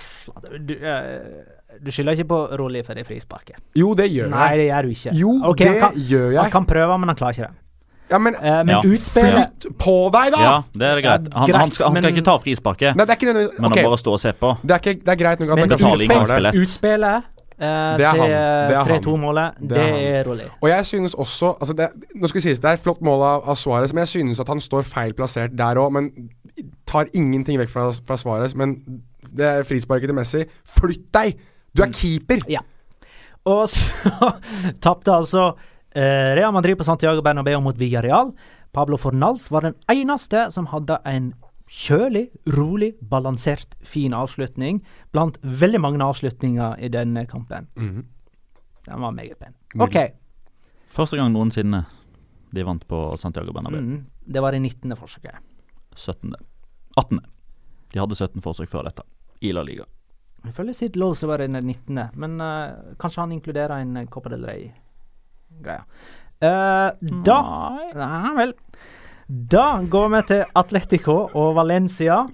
Du, uh, du skylder ikke på Roli for det frisparket. Jo, det gjør Nei, jeg. det gjør du ikke. Jo, okay, det han kan, gjør jeg. Han kan prøve, men han klarer ikke det. Ja, men Eh, men Ja. utspillet flytt på deg, da! Ja, det er det greit. Han, greit, han, skal, han skal men- ikke ta frisparket, Nei, det er ikke nødvendigvis men Ok, han bare stå og se på. det, er ikke, det er greit nok at Men han ikke tar det. Utspillet eh, Det er til han. Det er han. 3-2-målet, Det det, er er Rolli. Og jeg synes også altså det, Nå skal det sies, det er et flott mål av, av Suárez, men jeg synes at han står feil plassert der òg. Men tar ingenting vekk fra, fra Suárez. Men det er frisparket til Messi. Flytt deg! Du er keeper! Ja Og så tapte altså eh, Real Madrid på Santiago Bernabeu mot Villarreal. Pablo Fornals var den eneste som hadde en kjølig, rolig, balansert, fin avslutning blant veldig mange avslutninger i denne kampen. Mhm. Den var meget pen. OK. Første gang noensinne de vant på Santiago Bernabeu. Mm, det var det 19. forsøket. 17. 18. De hadde 17 forsøk før dette, i La Liga. Ifølge sitt lov så var det den 19., men uh, kanskje han inkluderer en Copa del Rey-greie. Eh, da Nei vel. Da går vi til Atletico og Valencia.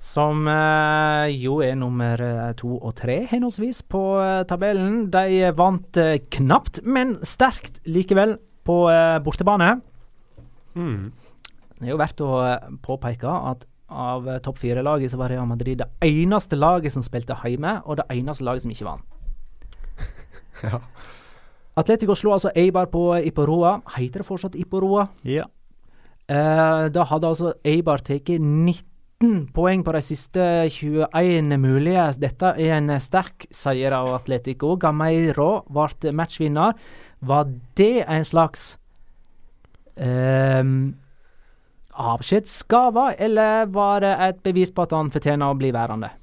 Som uh, jo er nummer eh, to og tre, henholdsvis, på uh, tabellen. De vant knapt, men sterkt likevel, på bortebane. Mm. Det er jo verdt å påpeke at av topp fire-laget så var Real Madrid det eneste laget som spilte hjemme, og det eneste laget som ikke vant. Ja. Atletico slo altså Eibar på Iporoa. Heter det fortsatt Iporoa? Ja. Eh, da hadde altså Eibar tatt 19 poeng på de siste 21 mulige. Dette er en sterk seier av Atletico. Gameiro ble matchvinner. Var det en slags eh, avskjedsgave, eller var det et bevis på at han fortjener å bli værende?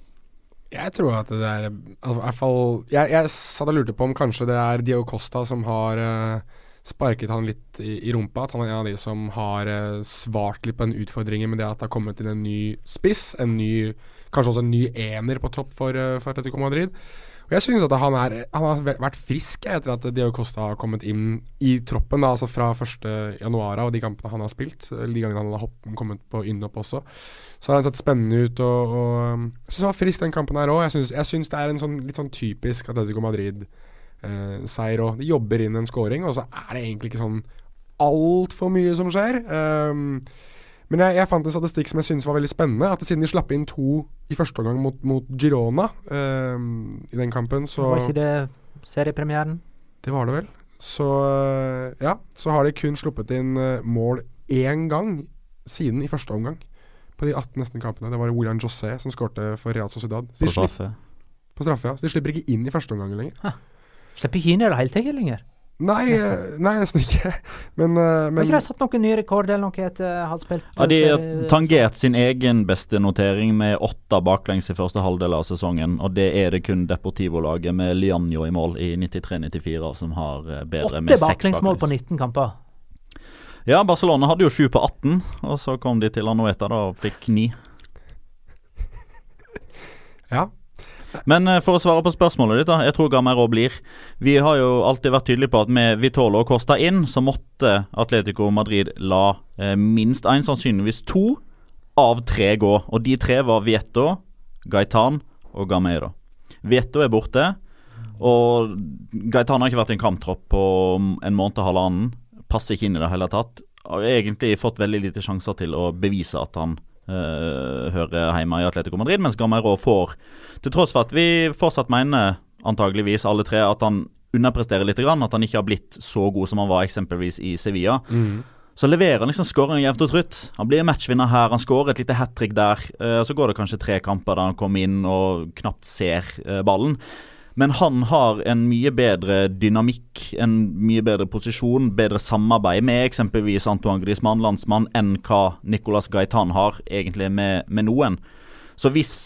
Jeg tror at det er altså, hvert fall Jeg, jeg satt og lurte på om kanskje det er Dio Costa som har uh, sparket han litt i, i rumpa. At han er en av de som har uh, svart litt på den utfordringen med det at det har kommet inn en ny spiss. En ny Kanskje også en ny ener på topp for, uh, for Atletico Madrid. Og jeg synes at han, er, han har vært frisk etter at Diego Costa har kommet inn i troppen, da, altså fra 1.1. og de kampene han har spilt. eh, De gangene han har hopp, kommet på innhopp også. Så har han sett spennende ut. Og, og um, jeg syns han var frisk den kampen her òg. Jeg, syns det er en sånn, litt sånn typisk Atletico Madrid-seier òg. De jobber inn en scoring, og så er det egentlig ikke sånn altfor mye som skjer. Um, men jeg, jeg fant en statistikk som jeg synes var veldig spennende. At siden de slapp inn to i første omgang mot, mot Girona eh, i den kampen, så Var ikke det seriepremieren? det var det vel. Så øh, ja, så har de kun sluppet inn øh, mål én gang siden i første omgang. På de 18 nesten kampene. Det var William José som skårte for Real Sociedad. På straffe. på straffe, ja. Så de slipper ikke inn i første omgang lenger. Slipper ikke inn i det hele tatt lenger. Nei, eh, nei, nesten ikke. Men, men Har ikke de satt noen ny rekord eller noe etter å spilt Ja, De har tangert sin egen beste notering med åtte baklengs i første halvdel av sesongen. Og det er det kun Deportivo-laget med Lianjo i mål i 93-94 som har eh, bedre med Åtte seks baklengsmål på 19 kamper. Ja, Barcelona hadde jo sju på 18, og så kom de til Anueta da og fikk ni. ja. Men eh, for å svare på spørsmålet ditt, da. Jeg tror Gamero blir. Vi har jo alltid vært tydelige på at med Vitolo og Costa inn, så måtte Atletico Madrid la eh, minst én, sannsynligvis to, av tre gå. Og de tre var Vieto, Gaitan og Gamero. Vieto er borte, og Gaitan har ikke vært i en kamptropp på en måned og halvannen. Passer ikke inn i det hele tatt. Har egentlig fått veldig lite sjanser til å bevise at han eh, hører hjemme i Atletico Madrid, mens Gamero får til tross for at vi fortsatt mener, antageligvis alle tre, at han underpresterer litt, at han ikke har blitt så god som han var eksempelvis i Sevilla. Så leverer han liksom skåring jevnt og trutt. Han blir matchvinner her, han skårer et lite hat trick der. Uh, så går det kanskje tre kamper der han kommer inn og knapt ser uh, ballen. Men han har en mye bedre dynamikk, en mye bedre posisjon, bedre samarbeid med eksempelvis Antoine Griezmann, landsmann, enn hva Nicolas Gaitan har, egentlig med, med noen. Så hvis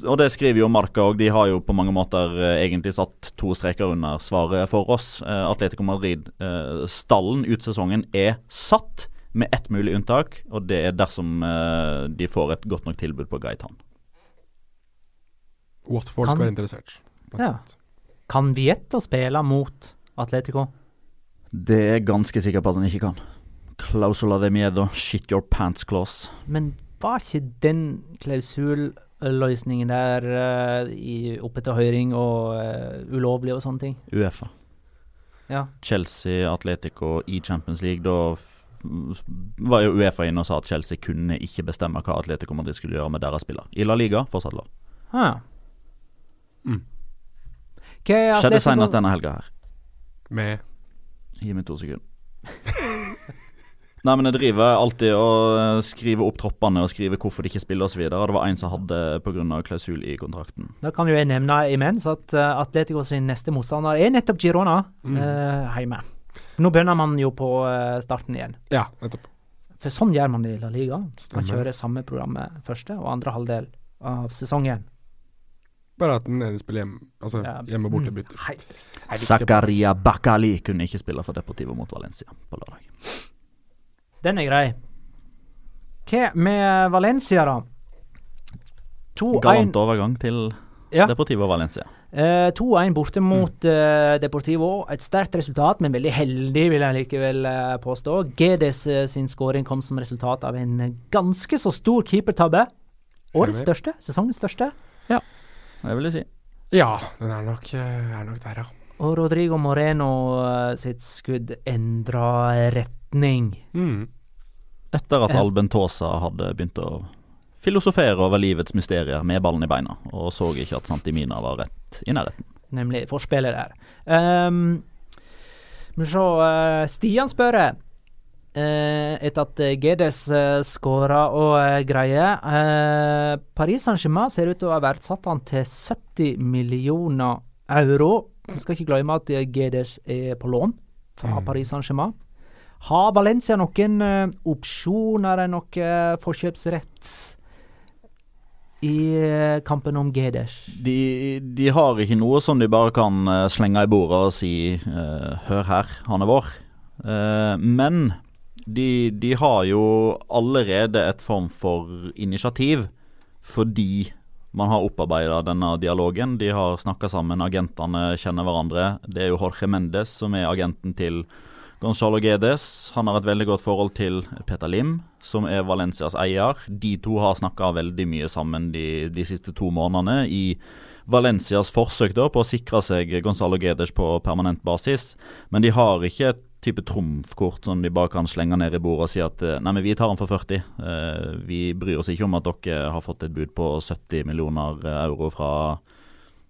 Og det skriver jo Marca òg, de har jo på mange måter eh, egentlig satt to streker under svaret for oss. Eh, Atletico Madrid, eh, stallen ut sesongen, er satt, med ett mulig unntak, og det er dersom eh, de får et godt nok tilbud på Gaitan. Watford skal være interessert. Ja. Kan Vieto spille mot Atletico? Det er jeg ganske sikker på at han ikke kan. Clausula de miedo, shit your pants clause. Men var ikke den klausulløsningen der uh, i, oppe til høring og uh, ulovlig og sånne ting? Uefa. Ja. Chelsea, Atletico i Champions League. Da var jo Uefa inne og sa at Chelsea kunne ikke bestemme hva Atletico Madrid skulle gjøre med deres spiller. I La Liga fortsatt lov. Ah. Mm. Skjedde senest denne helga her. Med Gi meg to sekunder. Nei, men jeg driver alltid og eh, skriver opp troppene og skriver hvorfor de ikke spiller osv. Det var en som hadde pga. klausul i kontrakten. Da kan jo jeg nevne imens at eh, Atletico sin neste motstander er nettopp Girona Mm. eh, hjemme. Nå begynner man jo på starten igjen. Ja, nettopp. For sånn gjør man det i La Liga. Man Stemmer. kjører samme programmet første og andre halvdel av sesongen. Bare at den ene spiller hjemme, altså Ja. hjemme og borte Mm. bytter. Er Zakaria Bakali kunne ikke spille for Deportivo mot Valencia på lørdag. Den er grei. Hva med Valencia, da? 2-1 Galant overgang til Ja. Deportivo Valencia. Eh, 2-1 borte mot uh, Deportivo. Et sterkt resultat, men veldig heldig, vil jeg likevel uh, påstå. Gedes sin skåring kom som resultat av en ganske så stor keepertabbe. Årets største. Sesongens største. Det vil jeg si. Ja, den er nok, eh, er nok der, ja. Og Rodrigo Moreno eh, sitt skudd endra retning. Mm. Etter at Alben Albentosa hadde begynt å filosofere over livets mysterier med ballen i beina, og så ikke at Santimina var rett i nærheten. nemlig forspillet der. Um, men så uh, Stian spør uh, etter at uh, Gedes eh, skåra og uh, greier Paris Saint-Germain ser ut til å ha verdsatt han til 70 millioner euro. Vi skal ikke glemme at Gedes er på lån fra Paris Saint-Germain. Har Valencia noen uh, opsjoner eller noe forkjøpsrett i uh, kampen om Gedes? De, de har ikke noe som de bare kan eh, slenge i bordet og si eh, 'hør her, han er vår'. Eh, men de, de har jo allerede et form for initiativ fordi man har opparbeida denne dialogen. De har snakka sammen, agentene kjenner hverandre. Det er jo Jorge Mendes som er agenten til Gonzalo Gedes. Han har et veldig godt forhold til Peter Lim, som er Valencias eier. De to har snakka veldig mye sammen de, de siste to månedene i Valencias forsøk da på å sikre seg Gonzalo Gedes på permanent basis. Men de har ikke et type trumfkort som de bare kan slenge ned i bordet og si at eh, nei, men vi tar den for 40. Eh, vi bryr oss ikke om at dere har fått et bud på 70 millioner euro fra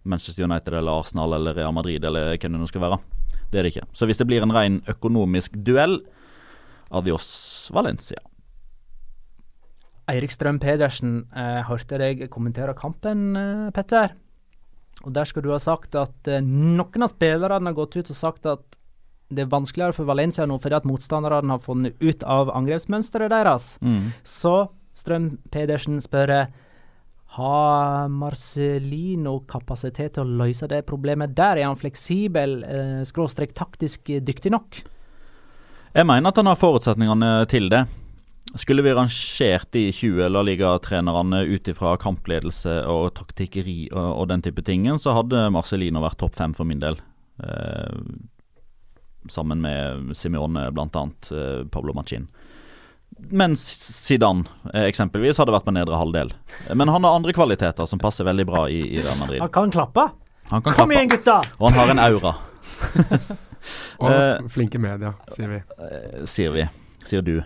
Manchester United eller Arsenal eller Real Madrid eller hvem det nå skal være. Det er det ikke. Så hvis det blir en ren økonomisk duell, adios Valencia. Eirik Strøm Pedersen, eh, hørte deg kommentere kampen, eh, Petter. Og der skal du ha sagt at eh, noen av spillerne har gått ut og sagt at det er vanskeligere for Valencia nå fordi at motstanderne har funnet ut av angrepsmønsteret deres. Mm. Så Strøm Pedersen spør har Marcelino kapasitet til å løse det problemet der? Er han fleksibel, eh, skråstrek taktisk dyktig nok? Jeg mener at han har forutsetningene til det. Skulle vi rangert de 20 La Liga-trenerne ut ifra kampledelse og taktikkeri og, og, den type tingen, så hadde Marcelino vært topp fem for min del. Eh, sammen med Simione, bl.a. Eh, Pablo Machin. Mens Zidane eh, eksempelvis hadde vært på nedre halvdel. Men han har andre kvaliteter som passer veldig bra i, i Real Madrid. Han kan klappe. Han kan Kom klappe. igjen, gutta! Og han har en aura, Og Eh, flinke medier, sier vi. eh, sier vi. Sier du.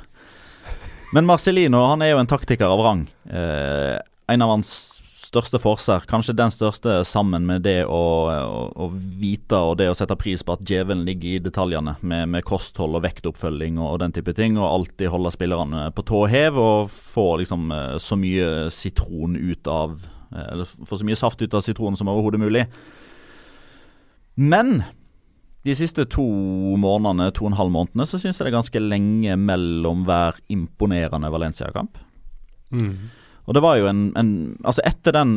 Men Marcelino han er jo en taktiker av rang. Eh, en av hans største forser, kanskje den største sammen med det å, å, å vite og det å sette pris på at djevelen ligger i detaljene, med, med kosthold og vektoppfølging og, og den type ting, og alltid holde spillerne på tå hev og få liksom eh, så mye sitron ut av eh, Eller få så mye saft ut av sitronen som overhodet mulig. Men de siste to månedene, to og en halv månedene, så syns jeg det er ganske lenge mellom hver imponerende Valencia-kamp. Mm. Og det var jo en, en Altså, etter den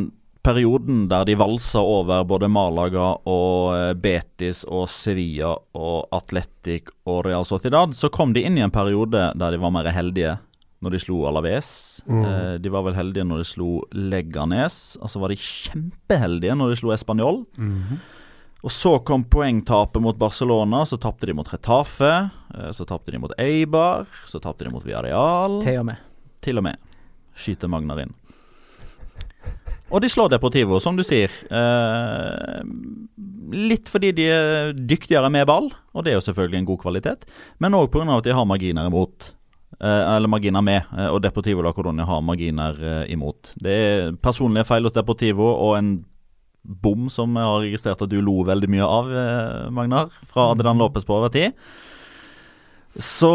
perioden der de valsa over både Malaga og eh, Betis og Sevilla og Atletic og Real Sociedad, så kom de inn i en periode der de var mer heldige når de slo Alaves. Mm. Eh, de var vel heldige når de slo Leganes. Og så var de kjempeheldige når de slo Español. Mhm. Og så kom poengtapet mot Barcelona. Så tapte de mot Retafe. eh, Så tapte de mot Eibar. Så tapte de mot Villarreal. Til og med. Til og med. Skyter Magnar inn. Og de slår Deportivo, som du sier. Eh, litt fordi de er dyktigere med ball, og det er jo selvfølgelig en god kvalitet. Men òg pga. at de har marginer imot. Eh, eller marginer med, eh, og Deportivo da, Coronia har marginer eh, imot. Det er personlige feil hos Deportivo og en bom som jeg har registrert at du lo veldig mye av, eh, Magnar, fra Adrian Lopez på overtid. Så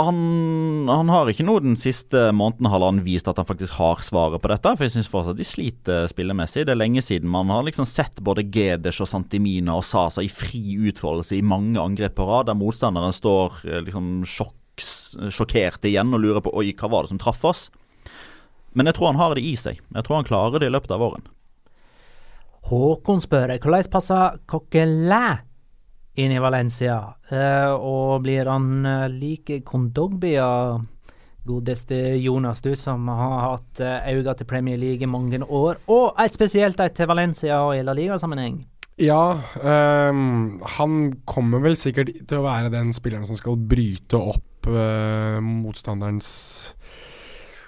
han, han har ikke nå den siste måneden halvannen vist at han faktisk har svaret på dette. For jeg syns fortsatt de sliter spillemessig. Det er lenge siden man har liksom sett både Gedes og Santimina og Sasa i fri utfoldelse i mange angrep på rad, der motstanderen står eh, liksom sjokk, sjokkert igjen og lurer på oi, hva var det som traff oss? Men jeg tror han har det i seg. Jeg tror han klarer det i løpet av våren. Håkon spør hvordan passer Coquelin inn i Valencia? Eh, og blir han like lik Kondogbia, godeste Jonas, du som har hatt eh, øyne til Premier League i mange år, og et spesielt et til Valencia og i La Liga-sammenheng? Ja, um, han kommer vel sikkert til å være den spilleren som skal bryte opp uh, motstanderens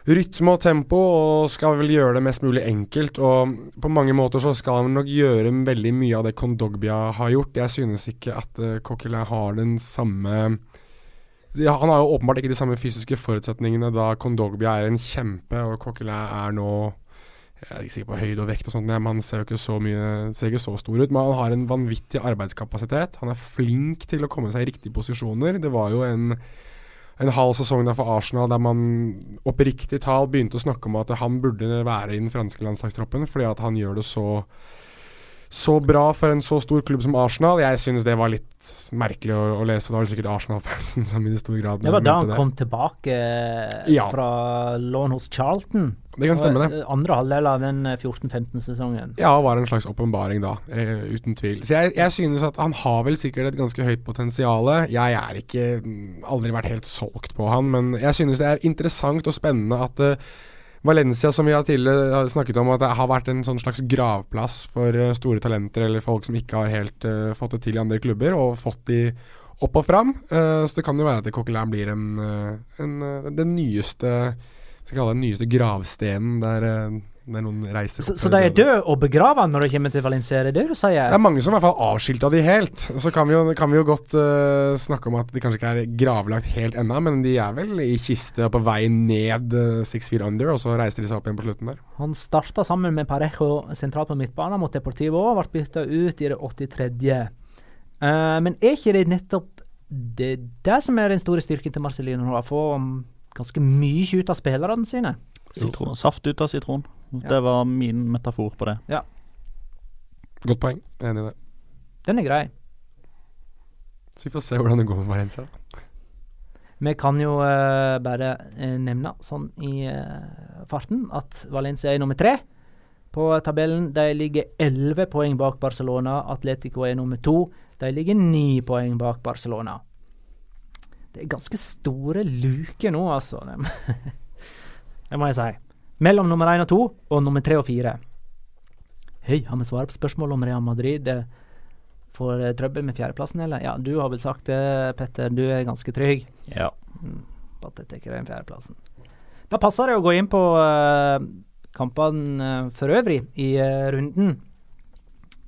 rytme og tempo, og skal vel gjøre det mest mulig enkelt. Og på mange måter så skal han nok gjøre veldig mye av det Kondogbia har gjort. Jeg synes ikke at uh, Coquelin har den samme ja, Han har jo åpenbart ikke de samme fysiske forutsetningene da Kondogbia er en kjempe, og Coquelin er nå jeg er ikke sikker på høyde og vekt og sånt, men han ser jo ikke så mye Ser ikke så stor ut. Men han har en vanvittig arbeidskapasitet. Han er flink til å komme seg i riktige posisjoner. Det var jo en, en halv sesong der for Arsenal der man oppriktig talt begynte å snakke om at han burde være i den franske landslagstroppen, fordi at han gjør det så så bra for en så stor klubb som Arsenal. Jeg synes det var litt merkelig å, å lese. Det var vel sikkert Arsenal-fansen som i stor grad Det var da han det. kom tilbake eh, Ja. fra lån hos Charlton. Det kan stemme, det. Eh, Andre halvdel av den 14-15-sesongen. Ja, var en slags åpenbaring da, uh, uten tvil. Så jeg, jeg synes at han har vel sikkert et ganske høyt potensial. Jeg er ikke mm, aldri vært helt solgt på han, men jeg synes det er interessant og spennende at eh, Valencia, som vi har tidligere snakket om, at det har vært en sånn slags gravplass for eh, store talenter eller folk som ikke har helt uh, fått det til i andre klubber, og fått de opp og fram. Uh, så det kan jo være at Coquelin blir en, en, den nyeste skal kalle den nyeste gravstenen der, eh, er noen reiser Så, så de er døde og begrava når de kommer til Valencia, er det det du sier? Det er mange som i hvert fall avskilta de helt. Så kan vi jo, kan vi jo godt uh, snakke om at de kanskje ikke er gravlagt helt ennå, men de er vel i kiste på vei ned uh, six feet under, og så reiser de seg opp igjen på slutten der. Han starta sammen med Parejo sentralt på midtbanen mot Deportivo og ble bytta ut i det 83. Uh, men er ikke det nettopp det, det som er den store styrken til Marcelino? Å få um, ganske mye ut av spillerne sine? Sitron, saft ut av sitron. Det var min metafor på det. Godt poeng. Jeg er enig i det. Den er grei. Så vi får se hvordan det går med Valencia. Vi kan jo uh, bare uh, nevne sånn i uh, farten at Valencia er nummer tre på tabellen. De ligger elleve poeng bak Barcelona. Atletico er nummer to. De ligger ni poeng bak Barcelona. Det er ganske store luker nå, altså. Det må jeg si. Mellom nummer én og to, og nummer tre og fire. Hei, har vi svaret på spørsmålet om Real Madrid eh, får eh, trøbbel med fjerdeplassen, eller? Ja, du har vel sagt det, Petter. Du er ganske trygg Ja. på at jeg tar den fjerdeplassen. Da passer det å gå inn på uh, kampene uh, for øvrig i uh, runden.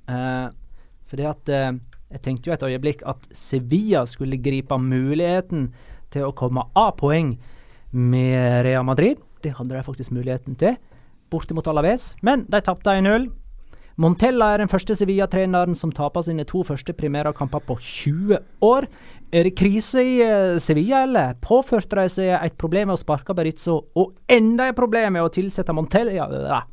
Uh, fordi at Jeg tenkte jo et øyeblikk at Sevilla skulle gripe muligheten til å komme av poeng med Real Madrid. Det hadde de faktisk muligheten til, bortimot Alaves. Men de tapte 1-0. Montella er den første Sevilla-treneren som taper sine to første primærkamper på 20 år. Er det krise i eh, Sevilla, eller? Påførte de seg et problem med å sparke Berizzo, og enda et problem med å tilsette Montella?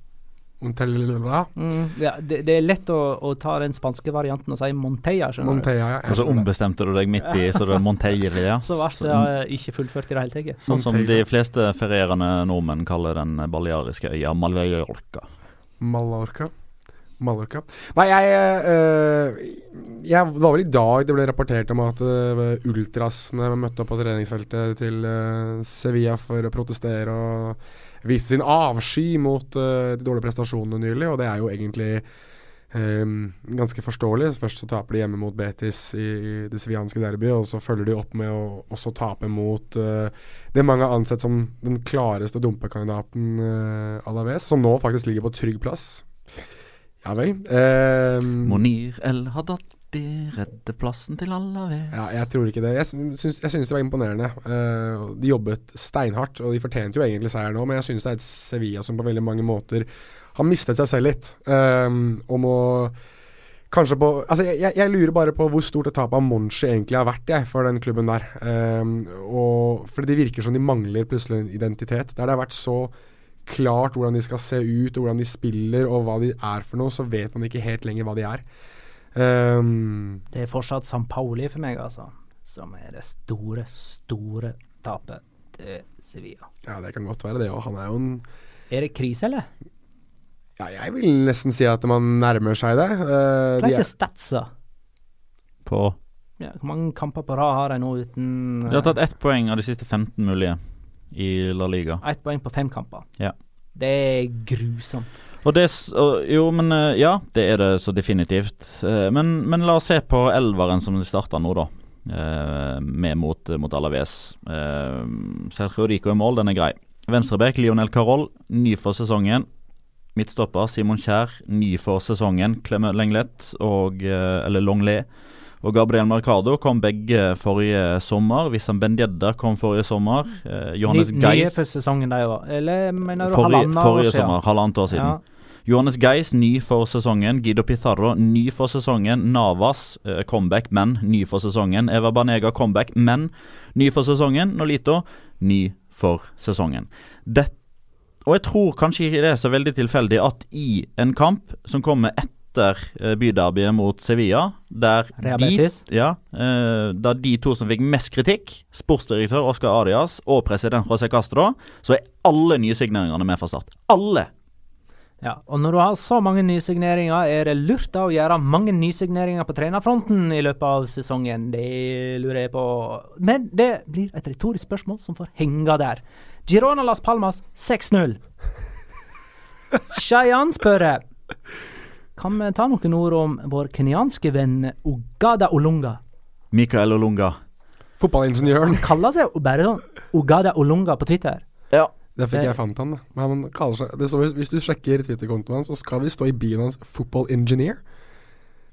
Mm, ja, det, det er lett å, å ta den spanske varianten og si Montella. Monteia ja. Og så ombestemte du deg midt i, så det er Monteilla. Så ble det eh, ikke fullført i det hele tatt. Sånn som de fleste ferierende nordmenn kaller den baleariske øya Mallorca. Mallorca. Mallorca. Nei, jeg øh, Jeg Det var vel i dag det ble rapportert om at øh, ultrasene møtte opp på treningsfeltet til øh, Sevilla for å protestere og vise sin avsky mot uh, de dårlige prestasjonene nylig, og det er jo egentlig um, ganske forståelig. Først så taper de hjemme mot Betis i, i det sevianske derbyet, og så følger de opp med å også tape mot uh, det mange har ansett som den klareste dumpekandidaten uh, Alaves, som nå faktisk ligger på trygg plass. Ja vel. Um, Monir El Haddadi redder plassen til Alaves. ja, jeg tror ikke det. Jeg syns, det var imponerende. Uh, de jobbet steinhardt, og de fortjente jo egentlig seier nå, men jeg syns det er et Sevilla som på veldig mange måter har mistet seg selv litt. Um, og må kanskje på Altså, jeg, jeg lurer bare på hvor stort et tap av Monchi egentlig har vært, jeg, for den klubben der. Um, og Fordi det virker som de mangler plutselig en identitet. Der det har vært så klart hvordan de skal se ut, og hvordan de spiller, og hva de er for noe, så vet man ikke helt lenger hva de er. Um, Det er fortsatt San Pauli for meg, altså. Som er det store, store tapet til Sevilla. ja, det kan godt være det òg. Han er jo en Er det krise, eller? Ja, jeg vil nesten si at man nærmer seg det. Uh, Hva er statsa? På Ja, hvor mange kamper på rad har de nå uten De har tatt ett poeng av de siste 15 mulige i La Liga. Ett poeng på fem kamper. Ja. Det er grusomt. Det Jo, men eh, ja, det er det så definitivt. Eh, Men, men la oss se på elveren som de starta nå, da. Eh, Med mot, mot Alaves. Sergio Rico i mål, den er grei. Venstrebekk Lionel Carol, ny for sesongen. Midtstopper Simon Kjær, ny for sesongen. Clement Lenglet og Eller Longley. Og Gabriel Mercado kom begge forrige sommer. Wissam Bendedda kom forrige sommer. Eh, Johannes Ny- Nye Geis for sesongen, der. Eller mener du Forrige, halvannet år siden? sommer, halvannet år siden. Ja. Johannes Geis, ny for sesongen. Guido Pizarro, ny for sesongen. Navas, eh, comeback, men ny for sesongen. Eva Banega, comeback, men ny for sesongen. Nolito, ny for sesongen. Det, og jeg tror kanskje ikke det er så veldig tilfeldig at i en kamp som kommer etter eh, byderbyet mot Sevilla, der de, ja, eh, der de to som fikk mest kritikk, sportsdirektør Oscar Arias og president José Castro, så er alle nysigneringene med fra start. Alle! Ja, og når du har så mange nysigneringer, er det lurt da å gjøre mange nysigneringer på trenerfronten i løpet av sesongen? Det lurer jeg på. Men det blir et retorisk spørsmål som får henge der. Girona Las Palmas 6-0. Cheyenne spør Kan vi ta noen ord om vår kenyanske venn Ogada Olunga? Mikael Olunga. Fotballingeniøren. Kaller seg bare sånn Ogada Olunga på Twitter. Ja. Der fikk jeg fant han, da. Men han kaller seg det står, Hvis du sjekker Twitter-kontoen hans, så skal vi stå i byen hans 'football engineer'.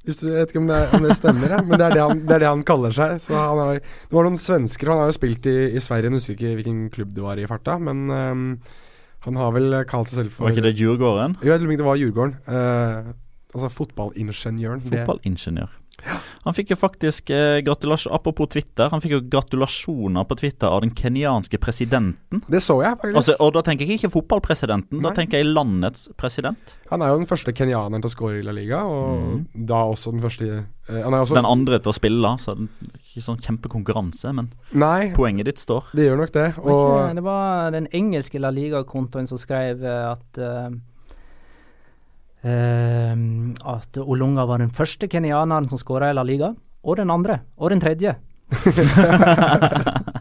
Hvis du, jeg vet ikke om det, er, om det stemmer, ja. men det er det, han, det er det han kaller seg. Så han er, det var noen svensker Han har jo spilt i, i Sverige, jeg husker ikke hvilken klubb det var i farta, men um, han har vel kalt seg selv for Var ikke det Djurgården? Jo, jeg tror ikke det var Djurgården. Eh, altså fotballingeniøren. Fotballingeniør. Han fikk jo faktisk eh, gratulasjon Apropos Twitter, han fikk jo gratulasjoner på Twitter av den kenyanske presidenten. Det så jeg, faktisk. Altså, og da tenker jeg ikke fotballpresidenten, da tenker jeg landets president. Han er jo den første kenyaneren til å score i La Liga, og da også den første eh, Han er også Den andre til å spille, så det er ikke sånn kjempekonkurranse, men Nei, poenget ditt står. det gjør nok det. Og det var den engelske La Liga-kontoen som skrev eh, at eh, At Olunga var den første kenyaneren som skåra i La Liga. Og den andre. Og den tredje.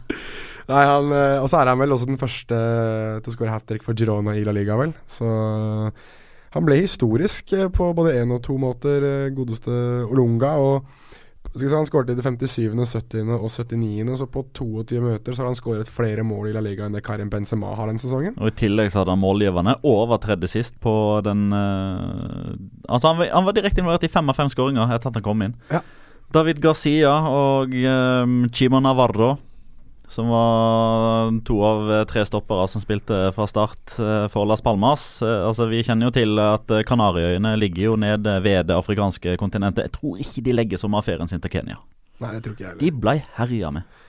Nei, han, eh, og så er han vel også den første til å skåre hat trick for Girona i La Liga, vel. Så han ble historisk eh, på både én og to måter, eh, godeste Olunga. Og han skåret i det 57., 70. og 79., så på 22 møter så har han skåret flere mål i La Liga enn det Karim Benzema har den sesongen. Og I tillegg så hadde han målgiverne og var tredje sist på den uh, Altså Han, var- han var direkte involvert i fem av fem skåringer etter at han kom inn. Ja. David Garcia og um, Chimo Navarro, som var to av eh, tre stoppere som spilte fra start eh, for Las Palmas. Eh, altså Vi kjenner jo til at Kanariøyene ligger jo nede ved det afrikanske kontinentet. Jeg tror ikke de legger sommerferien sin til Kenya. Nei, jeg tror ikke jeg heller. De blei herja med.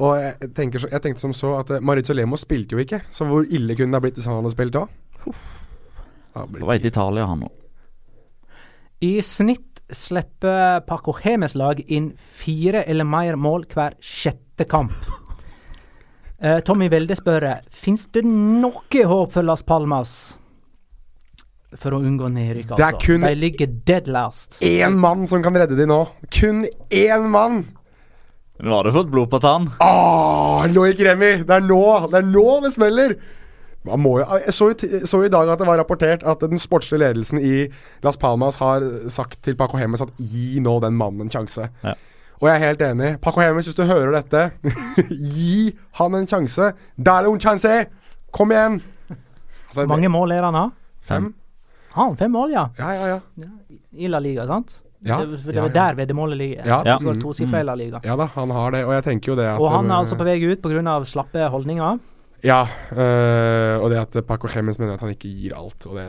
Og jeg, tenker så, jeg tenkte som så at Maritzo Lemo spilte jo ikke, så hvor ille kunne det ha blitt hvis han hadde spilt da? På vei til Italia, han nå. I snitt slipper Paco Hemes lag inn fire eller mer mål hver sjette kamp. Eh, Tommy Welde spør Fins det noe håp for Las Palmas for å unngå nedrykk, Det er altså. kun- De ligger dead last. Én mann som kan redde de nå. Kun én mann! Nå har du fått blod på tann. Åh, Loic Remy! Det er nå! Det er nå det smeller! Man må jo, jeg så, så i dag at det var rapportert at den sportslige ledelsen i Las Palmas har sagt til Paco Hemmes at gi nå den mannen en sjanse. Ja. Og jeg er helt enig. Paco Hemes, hvis du hører dette, gi han en sjanse. Dale un chance! Kom igjen! Altså, Hvor mange mål er han har? Fem? Har han fem mål, ja? Ja, ja, ja. I La Liga, sant? Ja, det, det ja, ja. der veddemålet ligger. Ja, ja. Mm, mm. Ja da, han har det. Og jeg tenker jo det at Og han er altså på vei ut pga. slappe holdninger. Ja, øh, og det at Paco Hemes mener at han ikke gir alt. Og det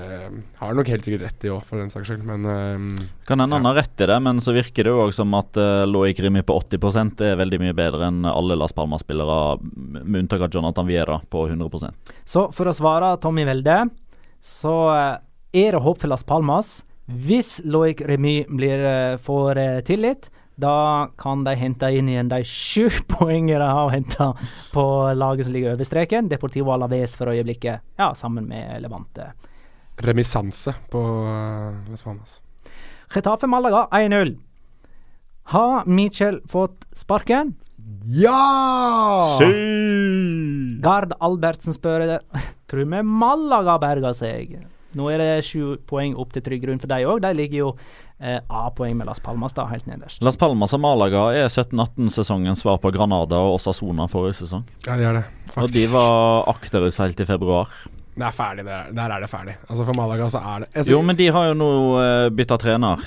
har han nok helt sikkert rett i òg, for den saks skyld. Men øh, Kan hende han har rett i det, men så virker det jo også som at uh, Loic Rimi på 80% er veldig mye bedre enn alle Las Palmas-spillere, med unntak av Jonathan Viera på 100% Så for å svare Tommy Welde, så eh, er det håp for Las Palmas. Hvis Loic Remy blir, eh, får eh, tillit, da kan de hente inn igjen de sju poengene de har henta på laget som ligger over streken. Deportivo Alaves for øyeblikket, ja, sammen med Levante. remissanse på øh, Las Palmas. Getafe Malaga 1-0. Har Michel fått sparken? Ja! Gard Albertsen spør Tror vi Malaga berger seg. Nå er det sju poeng opp til trygg grunn for dem òg. De ligger jo eh, A-poeng med Las Palmas, da, helt nederst. Las Palmas og Malaga er 17-18-sesongens svar på Granada og Osasona forrige sesong. Ja, det er det. Og de var akterutseilt i februar. Det er ferdig, der, der er det ferdig. Altså For Malaga så er det altså, Jo, men de har jo nå uh, bytta trener.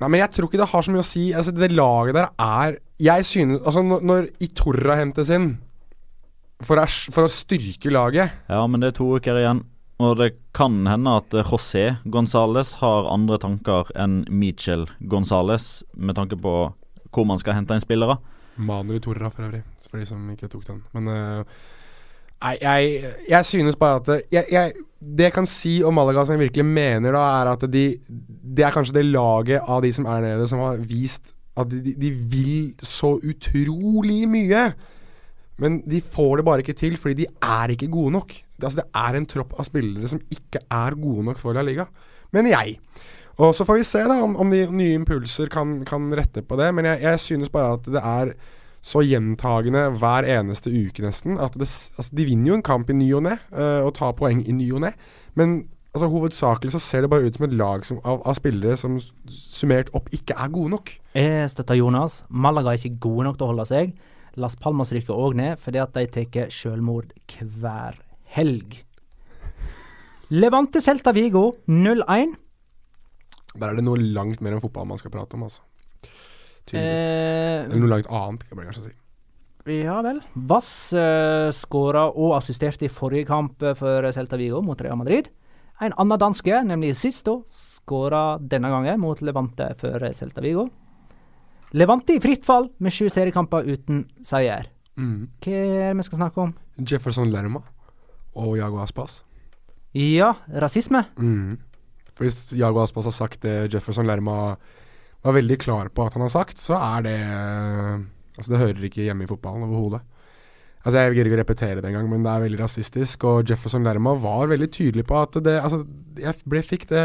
Nei, men jeg tror ikke det har så mye å si. Altså Det laget der er Jeg synes Altså Når, når Itorra hentes inn for å, for å styrke laget Ja, men det er to uker igjen. Og det kan hende at eh, José Gonzales har andre tanker enn Michel Gonzales, med tanke på hvor man skal hente inn spillere. Manu Torra for øvrig. For de som ikke tok den. Men uh, Nei, jeg, jeg synes bare at det- jeg, jeg, Det jeg kan si om Malaga som jeg virkelig mener, da, er at de Det er kanskje det laget av de som er nede, som har vist at de, de vil så utrolig mye. Men de får det bare ikke til, fordi de er ikke gode nok. Det, altså, det er en tropp av spillere som ikke er gode nok for La Liga, mener jeg. Og så får vi se da om, om de nye impulser kan, kan rette på det, men jeg, jeg synes bare at det er så gjentagende hver eneste uke, nesten. At det, altså, de vinner jo en kamp i ny og ne, eh, og tar poeng i ny og ne, men altså, hovedsakelig så ser det bare ut som et lag som, av, av spillere som summert opp ikke er gode nok. Jeg støtter Jonas. Malaga er ikke gode nok til å holde seg. Las Palmas rykker òg ned fordi at de tar selvmord hver helg. Levante Celta Vigo 0-1. Der er det noe langt mer enn fotball man skal prate om, altså. Tydeligvis. Eh, Eller noe langt annet, kan jeg kanskje si. Ja vel. Vass uh, skåra og assisterte i forrige kamp eh, for Celta Vigo mot Real Madrid. En annen danske, nemlig Sisto, skåra denne gangen mot Levante for Celta Vigo. Levante i fritt fall med sju seriekamper uten seier. Mm. Hva er det vi skal snakke om? Jefferson Lerma og Jago Aspas. Ja, rasisme. Mm. Hvis Jago Aspas har sagt det Jefferson Lerma var veldig klar på at han har sagt, så er det Altså, det hører ikke hjemme i fotballen overhodet. Altså, Jeg gidder ikke å repetere det engang, men det er veldig rasistisk. Og Jefferson Lerma var veldig tydelig på at det Altså, jeg ble, fikk det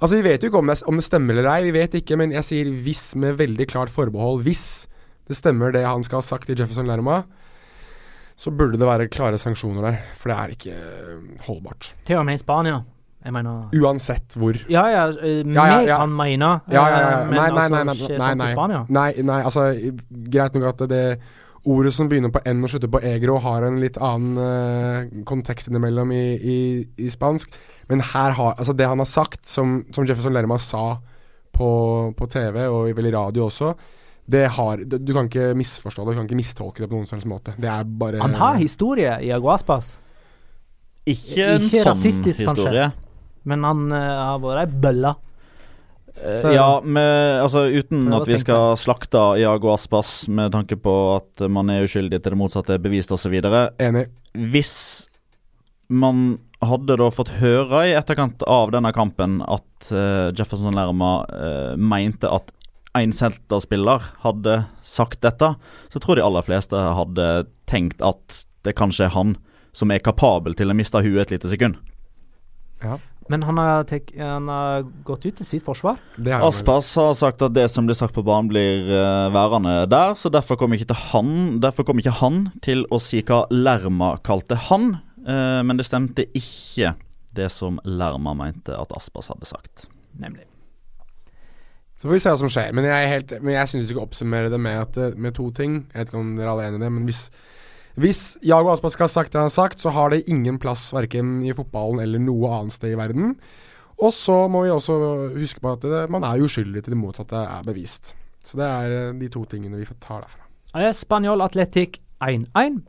Altså, vi vet jo ikke om det, om det stemmer eller ei, vi vet ikke, men jeg sier hvis med veldig klart forbehold. Hvis det stemmer det han skal ha sagt til Jefferson Lerma, så burde det være klare sanksjoner der. For det er ikke eh, holdbart. Til og med i Spania. Jeg mener Uansett hvor. Ja, ja, eh, vi Ja, ja, ja. kan mene, Ja, ja, ja. eh, men Nei, nei, altså nei, nei, nei, nei. Nei, nei, altså Greit nok at det ordet som begynner på N og slutter på egro, har en litt annen uh, kontekst innimellom i, i, i spansk. Men her har Altså, det han har sagt, som, som Jefferson Lerma sa på, på TV og vel i radio også, det har det, Du kan ikke misforstå det, du kan ikke mistolke det på noen slags måte. Det er bare Han har historie i Aguaspas, Ikke en Ikke sånn historie. kanskje. men han uh, har vært ei bølle. Eh, For- ja, med, altså uten at vi skal slakte Iago Aspas med tanke på at man er uskyldig til det motsatte er bevist osv. Enig. Hvis man hadde da fått høre i etterkant av denne kampen at uh, Jefferson Lerma uh, mente at en Celta-spiller hadde sagt dette, så tror de aller fleste hadde tenkt at det kanskje er han som er kapabel til å miste huet et lite sekund. Men han har, tek, han har gått ut til sitt forsvar. Det har. Aspas har sagt at det som blir sagt på banen, blir uh, værende der. Så derfor kommer ikke, han, derfor kom ikke han til å si hva Lerma kalte han. Uh, men det stemte ikke det som Lerma mente at Aspas hadde sagt. Nemlig. Så får vi se hva som skjer. Men jeg, helt- men jeg syns vi skal oppsummere det med, at, eh, med to ting. Jeg vet ikke om dere alle er enig i det, men hvis, hvis Jago Aspas ha sagt det han har sagt, så har det ingen plass verken i fotballen eller noe annet sted i verden. Og så må vi også huske på at det, man er uskyldig til det motsatte er bevist. Så det er eh, de to tingene vi tar derfra. Spanjol Atletic 1-1.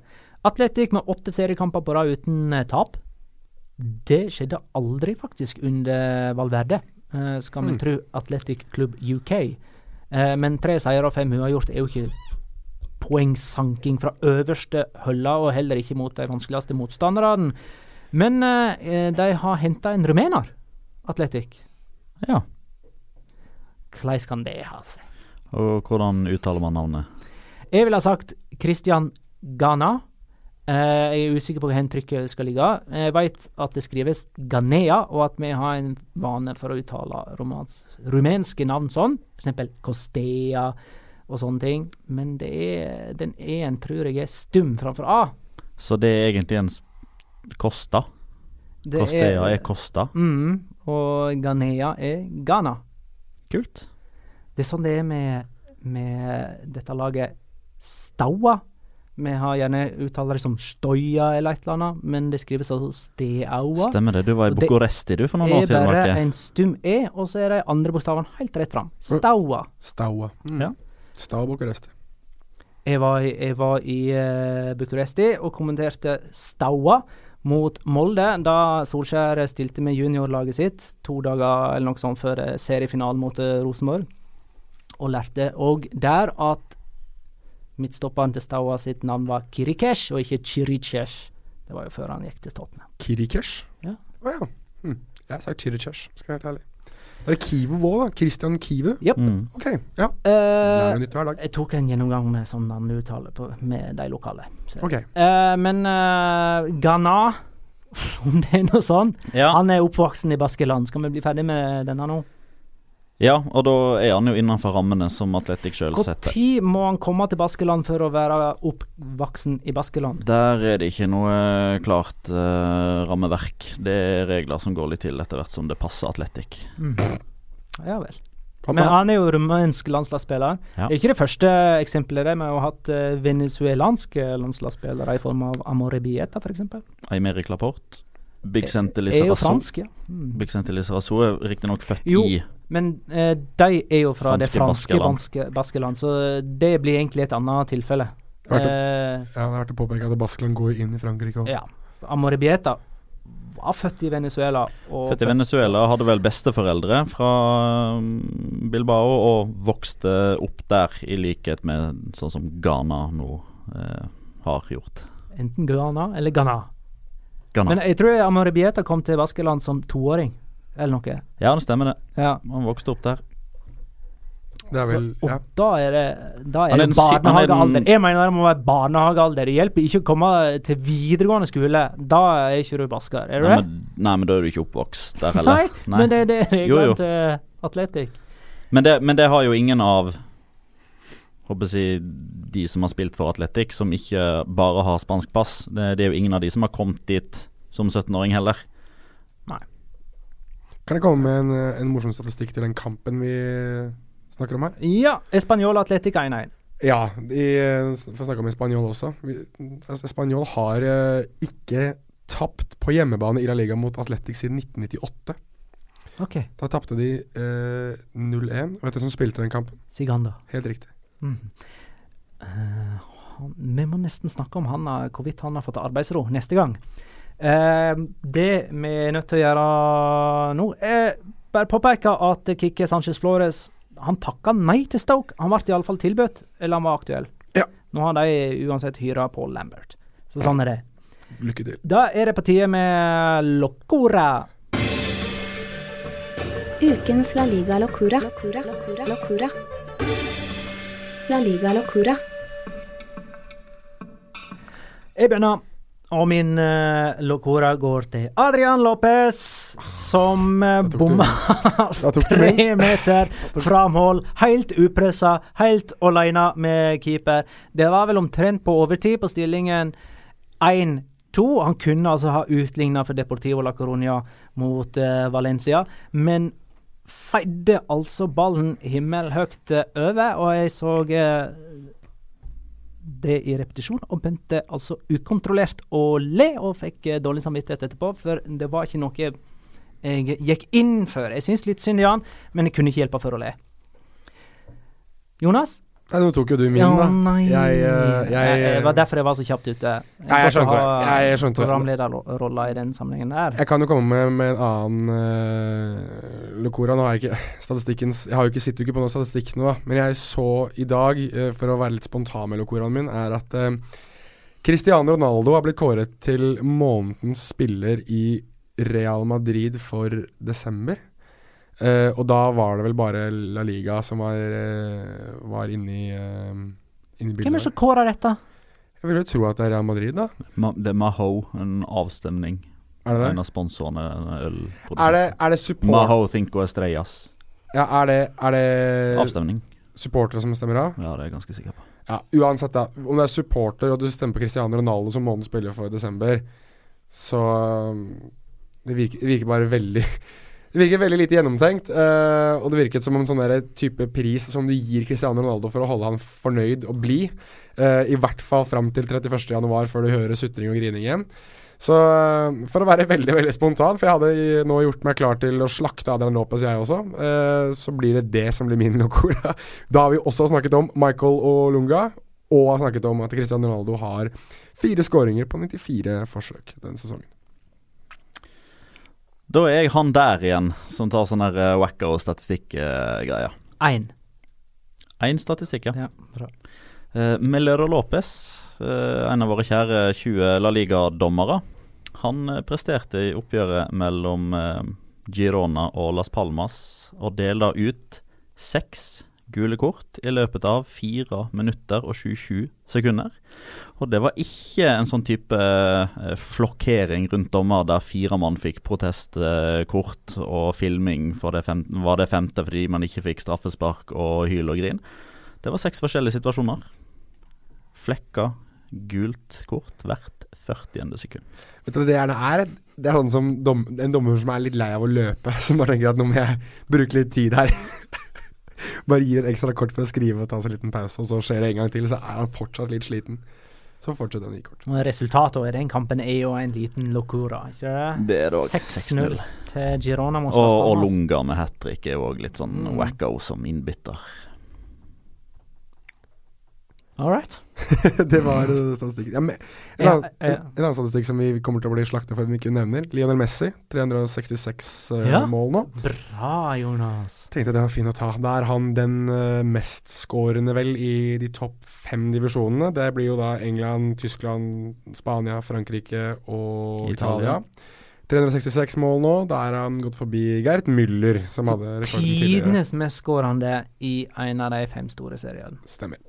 Atletic med åtte seriekamper på rad uten eh, tap. Det skjedde aldri faktisk under Valverde, eh, skal vi Mm. tro Atletic Club UK. Men tre seire og fem uavgjort er jo ikke poengsanking fra øverste hylla, og heller ikke mot de vanskeligste motstanderne. Men eh, de har henta en rumener, Atletic. Ja. Hvordan kan det ha seg? Og hvordan uttaler man navnet? Jeg ville ha sagt Christian Ghana. Eh, jeg er usikker på hvor hentrykket skal ligge. Jeg vet at det skrives Ganea, og at vi har en vane for å uttale romans, rumenske navn sånn. F.eks. Costea og sånne ting. Men det er, den E-en tror jeg er stum framfor A. Så det er egentlig en Kosta Costa. Det Costea er Costa. Mm, og Ganea er Ghana. Kult. Det er sånn det er med, med dette laget Staua. Vi har gjerne uttaler det som Stoia eller et eller annet, men det skrives altså Steaua. Stemmer det. Du var i det Bucuresti du for noen år er bare en stum E, og så er de andre bokstavene helt rett fram. Staua. Staua. Mm. Ja. Staua Bucuresti. Jeg var, i- jeg var i uh, Bucuresti og kommenterte Staua mot Molde da Solskjær stilte med juniorlaget sitt to dager eller noe sånt før eh, seriefinalen mot eh, Rosenborg. Og lærte òg der at midtstopperen til Staua sitt navn var Kirikesh, og ikke Chirichesh. Det var jo før han gikk til Tottenham. Kirikesh? Ja. Å ja. Hm. Jeg har sagt Chirichesh, skal jeg være helt ærlig. Det er Kivu òg, da. Christian Kivu. Yep. Mm. Ok, ja. Uh, nytt hver dag. jeg tok en gjennomgang med sånn navneuttale med de lokale. Okay. Ok. Eh, men uh, Ghana, om det er noe sånn Ja. Han er oppvoksen i Baskeland. Skal vi bli ferdig med denne nå? Ja, og da er han jo innenfor rammene som Atletic sjøl setter. Når må han komme til Baskeland for å være oppvoksen i Baskeland? Der er det ikke noe klart uh, rammeverk. Det er regler som går litt til etter hvert som det passer Atletic. Ja vel. Pappa, Men han er jo rumensk landslagsspiller. Ja. Det er ikke det første eksempelet det. Vi har hatt uh, venezuelanske landslagsspillere i form av Amore Bieta f.eks. Aymeric Laporte. Big Sente Er jo fransk, ja. Mm. Big Sente Lizarazu er riktignok født Jo. i Men eh, de er jo fra det Franske franske Baskeland. Baskeland. Så det blir egentlig et annet tilfelle. Har Eh, ja, det er å påpeke at Baskeland går inn i Frankrike òg. ja. Amorebieta var født i Venezuela. Og Født i Venezuela, hadde vel besteforeldre fra mm, Bilbao og vokste opp der, i likhet med sånn som Ghana nå eh, har gjort. Enten Ghana eller Ghana. Ghana. Men jeg tror Amaribieta kom til Baskeland som toåring, eller noe. Ja, det stemmer det. Ja. Han vokste opp der. Det er Så, og ja. da er det, da er er det er barnehagealder. Jeg mener det må være barnehagealder. Det hjelper ikke å komme til videregående skole. Da er ikke du basker, er du Nei det? men, nei, men da er du ikke oppvokst der heller. Nei, men det, det er reglene til Atletic. Men det, men det har jo ingen av Håper jeg, å si, de som har spilt for Atletic, som ikke bare har spansk pass. Det, det er jo ingen av de som har kommet dit som 17-åring heller. Kan jeg komme med en, en morsom statistikk til den kampen vi snakker om her? Ja, Español Atletic 1-1. Ja, de eh, får snakke om Spanjol også. Vi- altså, Spanjol har eh, ikke tapt på hjemmebane i La Liga mot Atletic siden 1998. Okay. Da tapte de eh, 0-1. Vet du hvem som spilte den kampen? Siganda. Helt riktig. Mhm. Eh, han, vi må nesten snakke om han, eh, hvorvidt han har fått arbeidsro neste gang. Eh, det vi er nødt til å gjøre nå, er bare påpeke at Kikki Sanchez Flores han takka nei til Stoke. Han ble iallfall tilbudt, eller han var aktuell. Ja. Nå har de uansett hyra Paul Lambert. Så sånn er det. Lykke til. Da er det på tide med Locora. Ukens La Liga Locora. Locora. Locura. La Liga Locura. Jeg begynner. Og min uh, locura går til Adrian Lopez, som uh, bomma tre meter meter framhold. Helt upressa, helt aleine med keeper. Det var vel omtrent på overtid på stillingen 1-2. Han kunne altså ha utligna for Deportivo la Coruña mot uh, Valencia, men feide altså ballen himmelhøyt eh, over, og jeg så eh, det i repetisjon, og begynte altså ukontrollert å le, og fikk eh, dårlig samvittighet etterpå, for det var ikke noe jeg gikk inn for. Jeg syns litt synd i han, men jeg kunne ikke hjelpe for å le. Jonas? Nei, nå tok jo du min, Ja, da. nei. Jeg, eh, jeg, det var derfor jeg var så kjapt ute. Nei, jeg skjønte det. ha Jeg- jeg skjønte. Programlederrolla i den sammenhengen der. Jeg kan jo komme med, med en annen uh, Locora. Nå har jeg ikke statistikkens Jeg har jo ikke, sitter jo ikke på noe statistikk nå, da. Men jeg så i dag, uh, for å være litt spontan med Locoraen min, er at uh, Cristiano Ronaldo har blitt kåret til månedens spiller i Real Madrid for desember. Eh, og da var det vel bare La Liga som var, uh, var inne i, uh, inne bildet. Hvem er det som kårer dette? Jeg vil jo tro at det er Real Madrid, da. Ma, det er Maho, en avstemning. Er det det? En av sponsorene. en Er det, er det support... Maho Thinko Estrellas. Ja, er det, er det Avstemning. supportere som stemmer av? Ja, det er jeg ganske sikker på. Ja, uansett, da. Om det er supporter og du stemmer på Cristiano Ronaldo som månedens spiller for desember, så um, det virker, det virker bare veldig Det virker veldig lite gjennomtenkt. eh, og det virket som en sånn type pris som du gir Cristiano Ronaldo for å holde han fornøyd og blid. eh, I hvert fall fram til 31.1, før du hører sutring og grining igjen. Så eh, for å være veldig veldig spontan, for jeg hadde nå gjort meg klar til å slakte Adrian Lopez, jeg også, eh, så blir det det som blir min locora. Da har vi også snakket om Michael og Lunga, og har snakket om at Cristiano Ronaldo har fire skåringer på 94 forsøk denne sesongen. Da er jeg han der igjen, som tar sånne uh, wacko-statistikk-greier. Én. Én statistikk, ja. Ja, bra. Uh, Melero Lopez, uh, en av våre kjære 20 La Liga-dommere, han eh, presterte i oppgjøret mellom uh, Girona og Las Palmas og delte ut seks gule kort i løpet av 4 minutter og 27 sekunder. Og det var ikke en sånn type eh, flokkering rundt dommer der fire mann fikk protestkort og filming for det femte, var det femte fordi man ikke fikk straffespark og hyl og grin. Det var seks forskjellige situasjoner. Flekka gult kort hvert 40. sekund. Vet du det gjerne er? Det er sånn som dom, en dommer som er litt lei av å løpe, som bare tenker at nå må jeg bruke litt tid her. bare gir et ekstra kort for å skrive og ta seg en liten pause, og så skjer det en gang til, så er han fortsatt litt sliten. Så fortsetter han å gi kort. Resultatet i den kampen er jo en liten locura, ikke det? Det er det òg. 6-0 til Girona Og, og Lunga med hat trick er òg litt sånn Mm. wacko som innbytter. All right. det var uh, statistikken. Ja, en, annen, en, en annen statistikk som vi kommer til å bli slakta for, vi ikke nevner. Lionel Messi, 366 uh, Ja. mål nå. Bra, Jonas. Tenkte det var fin å ta. Da er han den uh, mestskårende, vel, i de topp fem divisjonene. Det blir jo da England, Tyskland, Spania, Frankrike og Italia. Italia. 366 mål nå. Da er han gått forbi Gert Müller, som hadde rekorden tidligere. Tidenes mestskårende i en av de fem store seriene. Stemmer.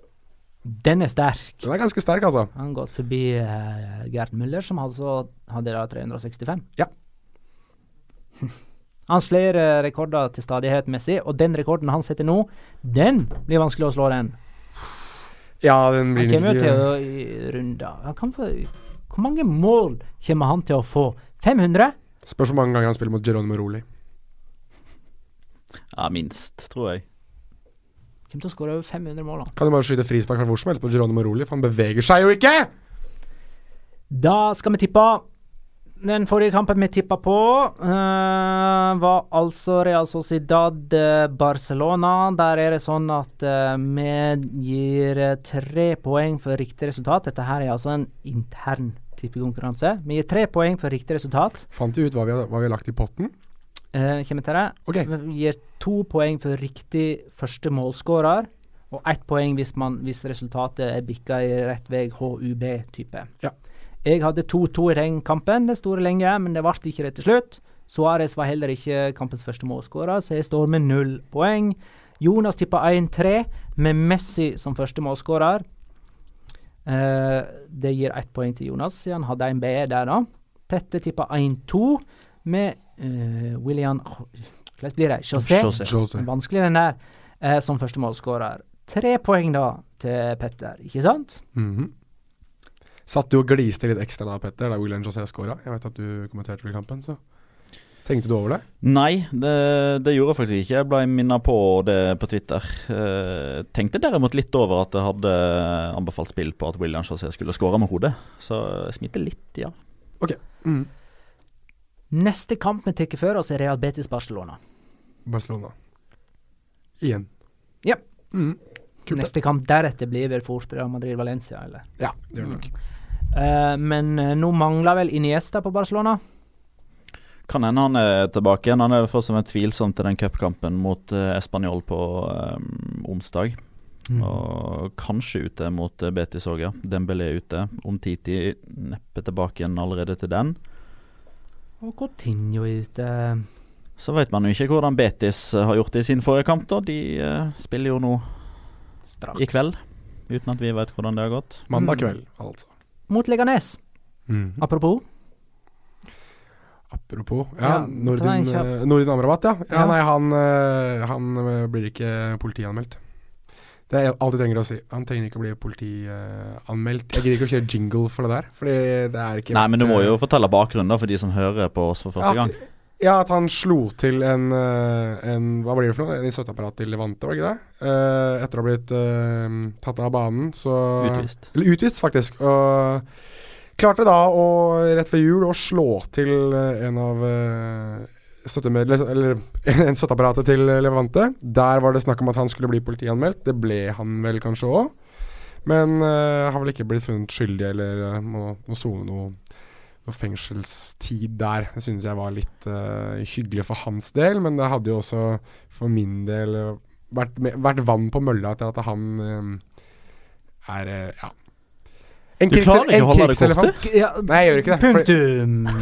Den er sterk. Den er ganske sterk, altså. Han har gått forbi uh, Gert Müller, som altså hadde da 365. Ja. Han slår uh, rekorder til stadighet messig, og den rekorden han setter nå, den blir vanskelig å slå, den. Ja, den Han blir kommer jo ikke til å uh, runde Han kan få Hvor mange mål kommer han til å få? 500? Spørs hvor mange ganger han spiller mot Geronimo Roli. Ja, minst, tror jeg. Kommer til å skåre over 500 mål. Kan jo bare skyte frispark fra hvor som helst på Geronimo Roli, for han beveger seg jo ikke! Da skal vi tippe. Den forrige kampen vi tippa på, uh, var altså Real Sociedad eh, Barcelona. Der er det sånn at uh, vi gir tre poeng for riktig resultat. Dette her er altså en intern tippekonkurranse. Vi gir tre poeng for riktig resultat. Fant du ut hva vi har, hva vi har lagt i potten? Uh, kommer til det. Okay. Vi gir to poeng for riktig første målskårer. Og ett poeng hvis, man, hvis resultatet er bikka i rett vei HUB-type. Ja. Jeg hadde 2-2 i den kampen, det store lenge, men det ble ikke det til slutt. Suárez var heller ikke kampens første målskårer, så jeg står med null poeng. Jonas tippa 1-3 med Messi som første målskårer. Eh, det gir ett poeng til Jonas, siden han hadde en BE der, da. Petter tippa 1-2 med eh, William Hvordan blir det? José? José. José. Vanskeligere den der, eh, som første målskårer. Tre poeng da til Petter, ikke sant? Mhm. Satt du og gliste litt ekstra da, Petter, da William José skåra? Jeg vet at du kommenterte vel kampen, så Tenkte du over det? Nei, det, det gjorde jeg faktisk ikke. Jeg ble minnet på det på Twitter. Eh, tenkte derimot litt over at jeg hadde anbefalt spill på at William José skulle skåre med hodet. Så jeg smilte litt, ja. Ok. Mhm. Neste kamp vi tar for oss, er Real Betis Barcelona. Barcelona. Igjen. Ja. Mm. Kult. Neste kamp deretter blir vel fort Real Madrid-Valencia, eller? Ja, det gjør det nok. Uh, men uh, nå mangler vel Iniesta på Barcelona? Kan hende han er tilbake igjen. Han er for så vidt tvilsom til den cupkampen mot uh, Español på eh, onsdag. Og kanskje ute mot uh, Betis òg, ja. Dembélé er ute. Omtiti neppe tilbake igjen allerede til den. Og Coutinho er ute. Så vet man jo ikke hvordan Betis eh, har gjort det i sin forrige kamp. da De uh, spiller jo nå Straks. i kveld, uten at vi vet hvordan det har gått. Mandag Mm. kveld, altså. Mot Leganes. Mhm. Apropos. Apropos Ja, Ja, Nordin, eh, Nordin Amrabat, ja. ja. Ja. Nei, han, han blir ikke politianmeldt. Det er alt du trenger å si. Han trenger ikke å bli politianmeldt. Jeg gidder ikke å kjøre jingle for det der, Fordi det er ikke Nei, men du må jo eh, fortelle bakgrunnen for de som hører på oss for første gang. Ja, at han slo til en, eh, en Hva blir det for noe? En støtteapparat til Levante, var det ikke det? Eh, etter å ha blitt eh, tatt av banen, så Utvist. Eller utvist, faktisk. Og klarte da å, rett før jul, å slå til en av uh, støttemedlem... Eller en støtteapparatet til Levante. Der var det snakk om at han skulle bli politianmeldt. Det ble han vel kanskje òg. Men uh, har vel ikke blitt funnet skyldig eller uh, må, må sone noe, noe fengselstid der. Det synes jeg var litt uh, hyggelig for hans del, men det hadde jo også for min del vært, vært vann på mølla til at han er ja. En Du klarer ikke å holde det kortet? Ja, Nei, jeg gjør ikke det. Fordi,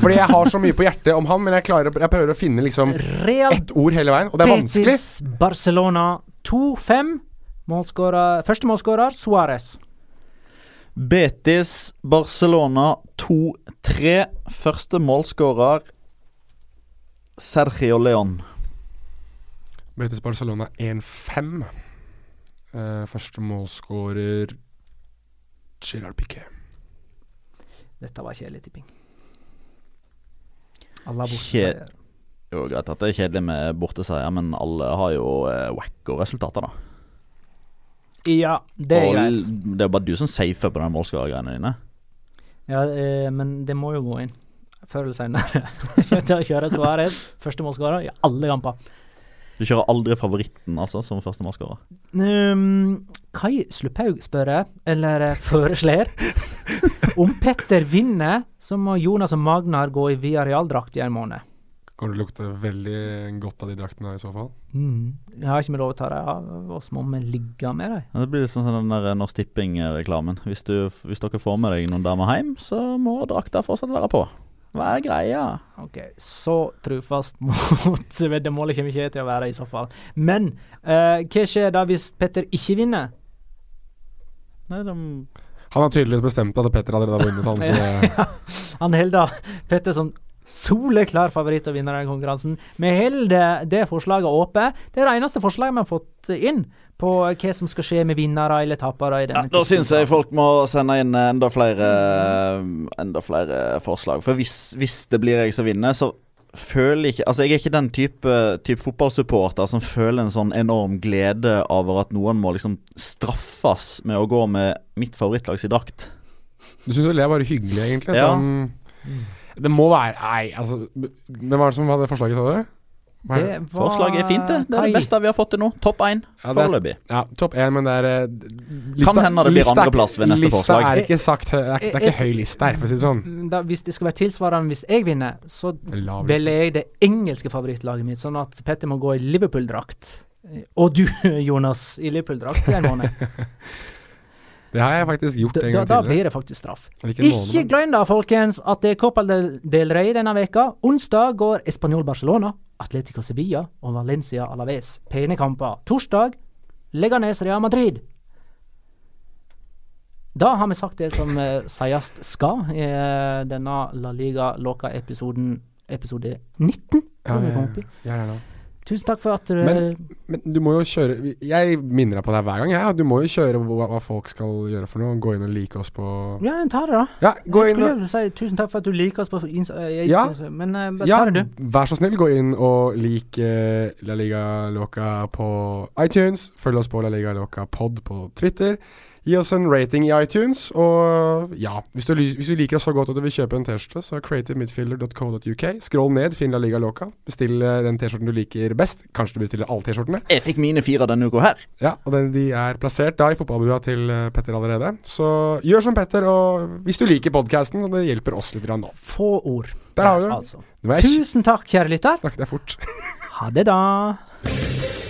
fordi jeg har så mye på hjertet om han, men jeg, klarer, jeg prøver å finne liksom Real ett ord hele veien, og det er vanskelig. Betis Barcelona 2-5. Første målskårer Suárez. Betis Barcelona 2-3. Første målskårer Sergio Leon. Betis Barcelona 1-5. Uh, første målskårer Gerard Piquet. Dette var kjedelig tipping. Alle har borteseier. Jo, Greit at det er kjedelig med borteseier, men alle har jo eh, wacko resultater, da. Ja, det er Og greit. Det er bare du som safer på den målskårergreiene dine. Ja, eh, men det må jo gå inn. Før eller senere. Kjøre Suárez, første målskårer, i alle kamper. Du kjører aldri favoritten, altså, som første målskårer? Um, Kai Slupphaug spør eller foreslår Om Petter vinner, så må Jonas og Magnar gå i Viareal-drakt i en måned. Kommer det lukte veldig godt av de draktene i så fall? Mm. Jeg har ikke med lov å ta dem av oss, må vi ligge med dem? Ja, det blir litt sånn som den der Norsk Tipping-reklamen. Hvis, hvis dere får med deg noen damer hjem, så må drakta fortsatt være på. Hva er greia? Ok, så trufast mot veddemålet kommer ikke jeg til å være i så fall. Men eh, hva skjer da hvis Petter ikke vinner? Nei, de Han har tydeligvis bestemt at Petter allerede har vunnet, han. Så det, Han holder da Petter som soleklar favoritt og vinner vinne den konkurransen. Vi holder det forslaget åpent. Det er det eneste forslaget vi har fått inn på hva som skal skje med vinnere eller tapere i Ja, da syns jeg folk må sende inn enda flere Enda flere forslag. For hvis, hvis det blir jeg som vinner, så føler ikke Altså, jeg er ikke den type, type fotballsupporter som føler en sånn enorm glede over at noen må liksom straffes med å gå med mitt favorittlags i drakt. du syns vel det er bare hyggelig, egentlig? Ja. Sånn, det må være Nei, altså Hvem var det som hadde forslaget, sa du? Det? Forslaget er fint, det. Det er det beste vi har fått til nå. Topp én Ja, foreløpig. Ja, topp én, men det er lista, Kan hende det blir andreplass ved neste lista forslag. er ikke sagt det, er, det er ikke høy liste her, for å si det sånn. Da, hvis det skal være tilsvarende hvis jeg vinner, så velger jeg det engelske favorittlaget mitt, sånn at Petter må gå i Liverpool-drakt. Og du, Jonas, i Liverpool-drakt i en måned. Det har jeg faktisk gjort en da, gang da tidligere. blir det faktisk straff. Eller ikke glem da, folkens, at det er Copa del, del Rey denne veka. Onsdag går Español Barcelona, Atletico Sevilla og Valencia Alaves. Pene kamper. Torsdag Leganes Real Madrid. Da har vi sagt det som eh, sies skal i eh, denne La Liga Loca-episoden, episode 19. Ja, ja, ja. ja, kom ja. Tusen takk for at du Men, men du må jo kjøre Jeg minner deg på det hver gang. Jeg. Du må jo kjøre hva, hva folk skal gjøre for noe. Gå inn og like oss på Ja, ta det, da. Ja, gå Jeg inn og si tusen takk for at du liker oss på Insta... eh, Ja. Men uh, Ja, det, du. vær så snill, gå inn og lik eh, La Liga Loca på iTunes. Følg oss på La Liga Loca Pod på Twitter. Gi oss en rating i iTunes. Og ja, hvis du, hvis du liker oss så godt at du vil kjøpe en T-skjorte, så er creativemidfielder.co.uk. Scroll ned, finn La Liga Loca. Bestill eh, den T-skjorten du liker best. Kanskje du bestiller alle T-skjortene. Jeg fikk mine fire denne uka her. Ja, og den, de er plassert da i fotballbua til eh, Petter allerede. Så gjør som Petter, og hvis du liker podkasten, det hjelper oss litt nå. Få ord. Der har du. Altså. Tusen takk, kjære lytter. snakket jeg fort. Ha det, da.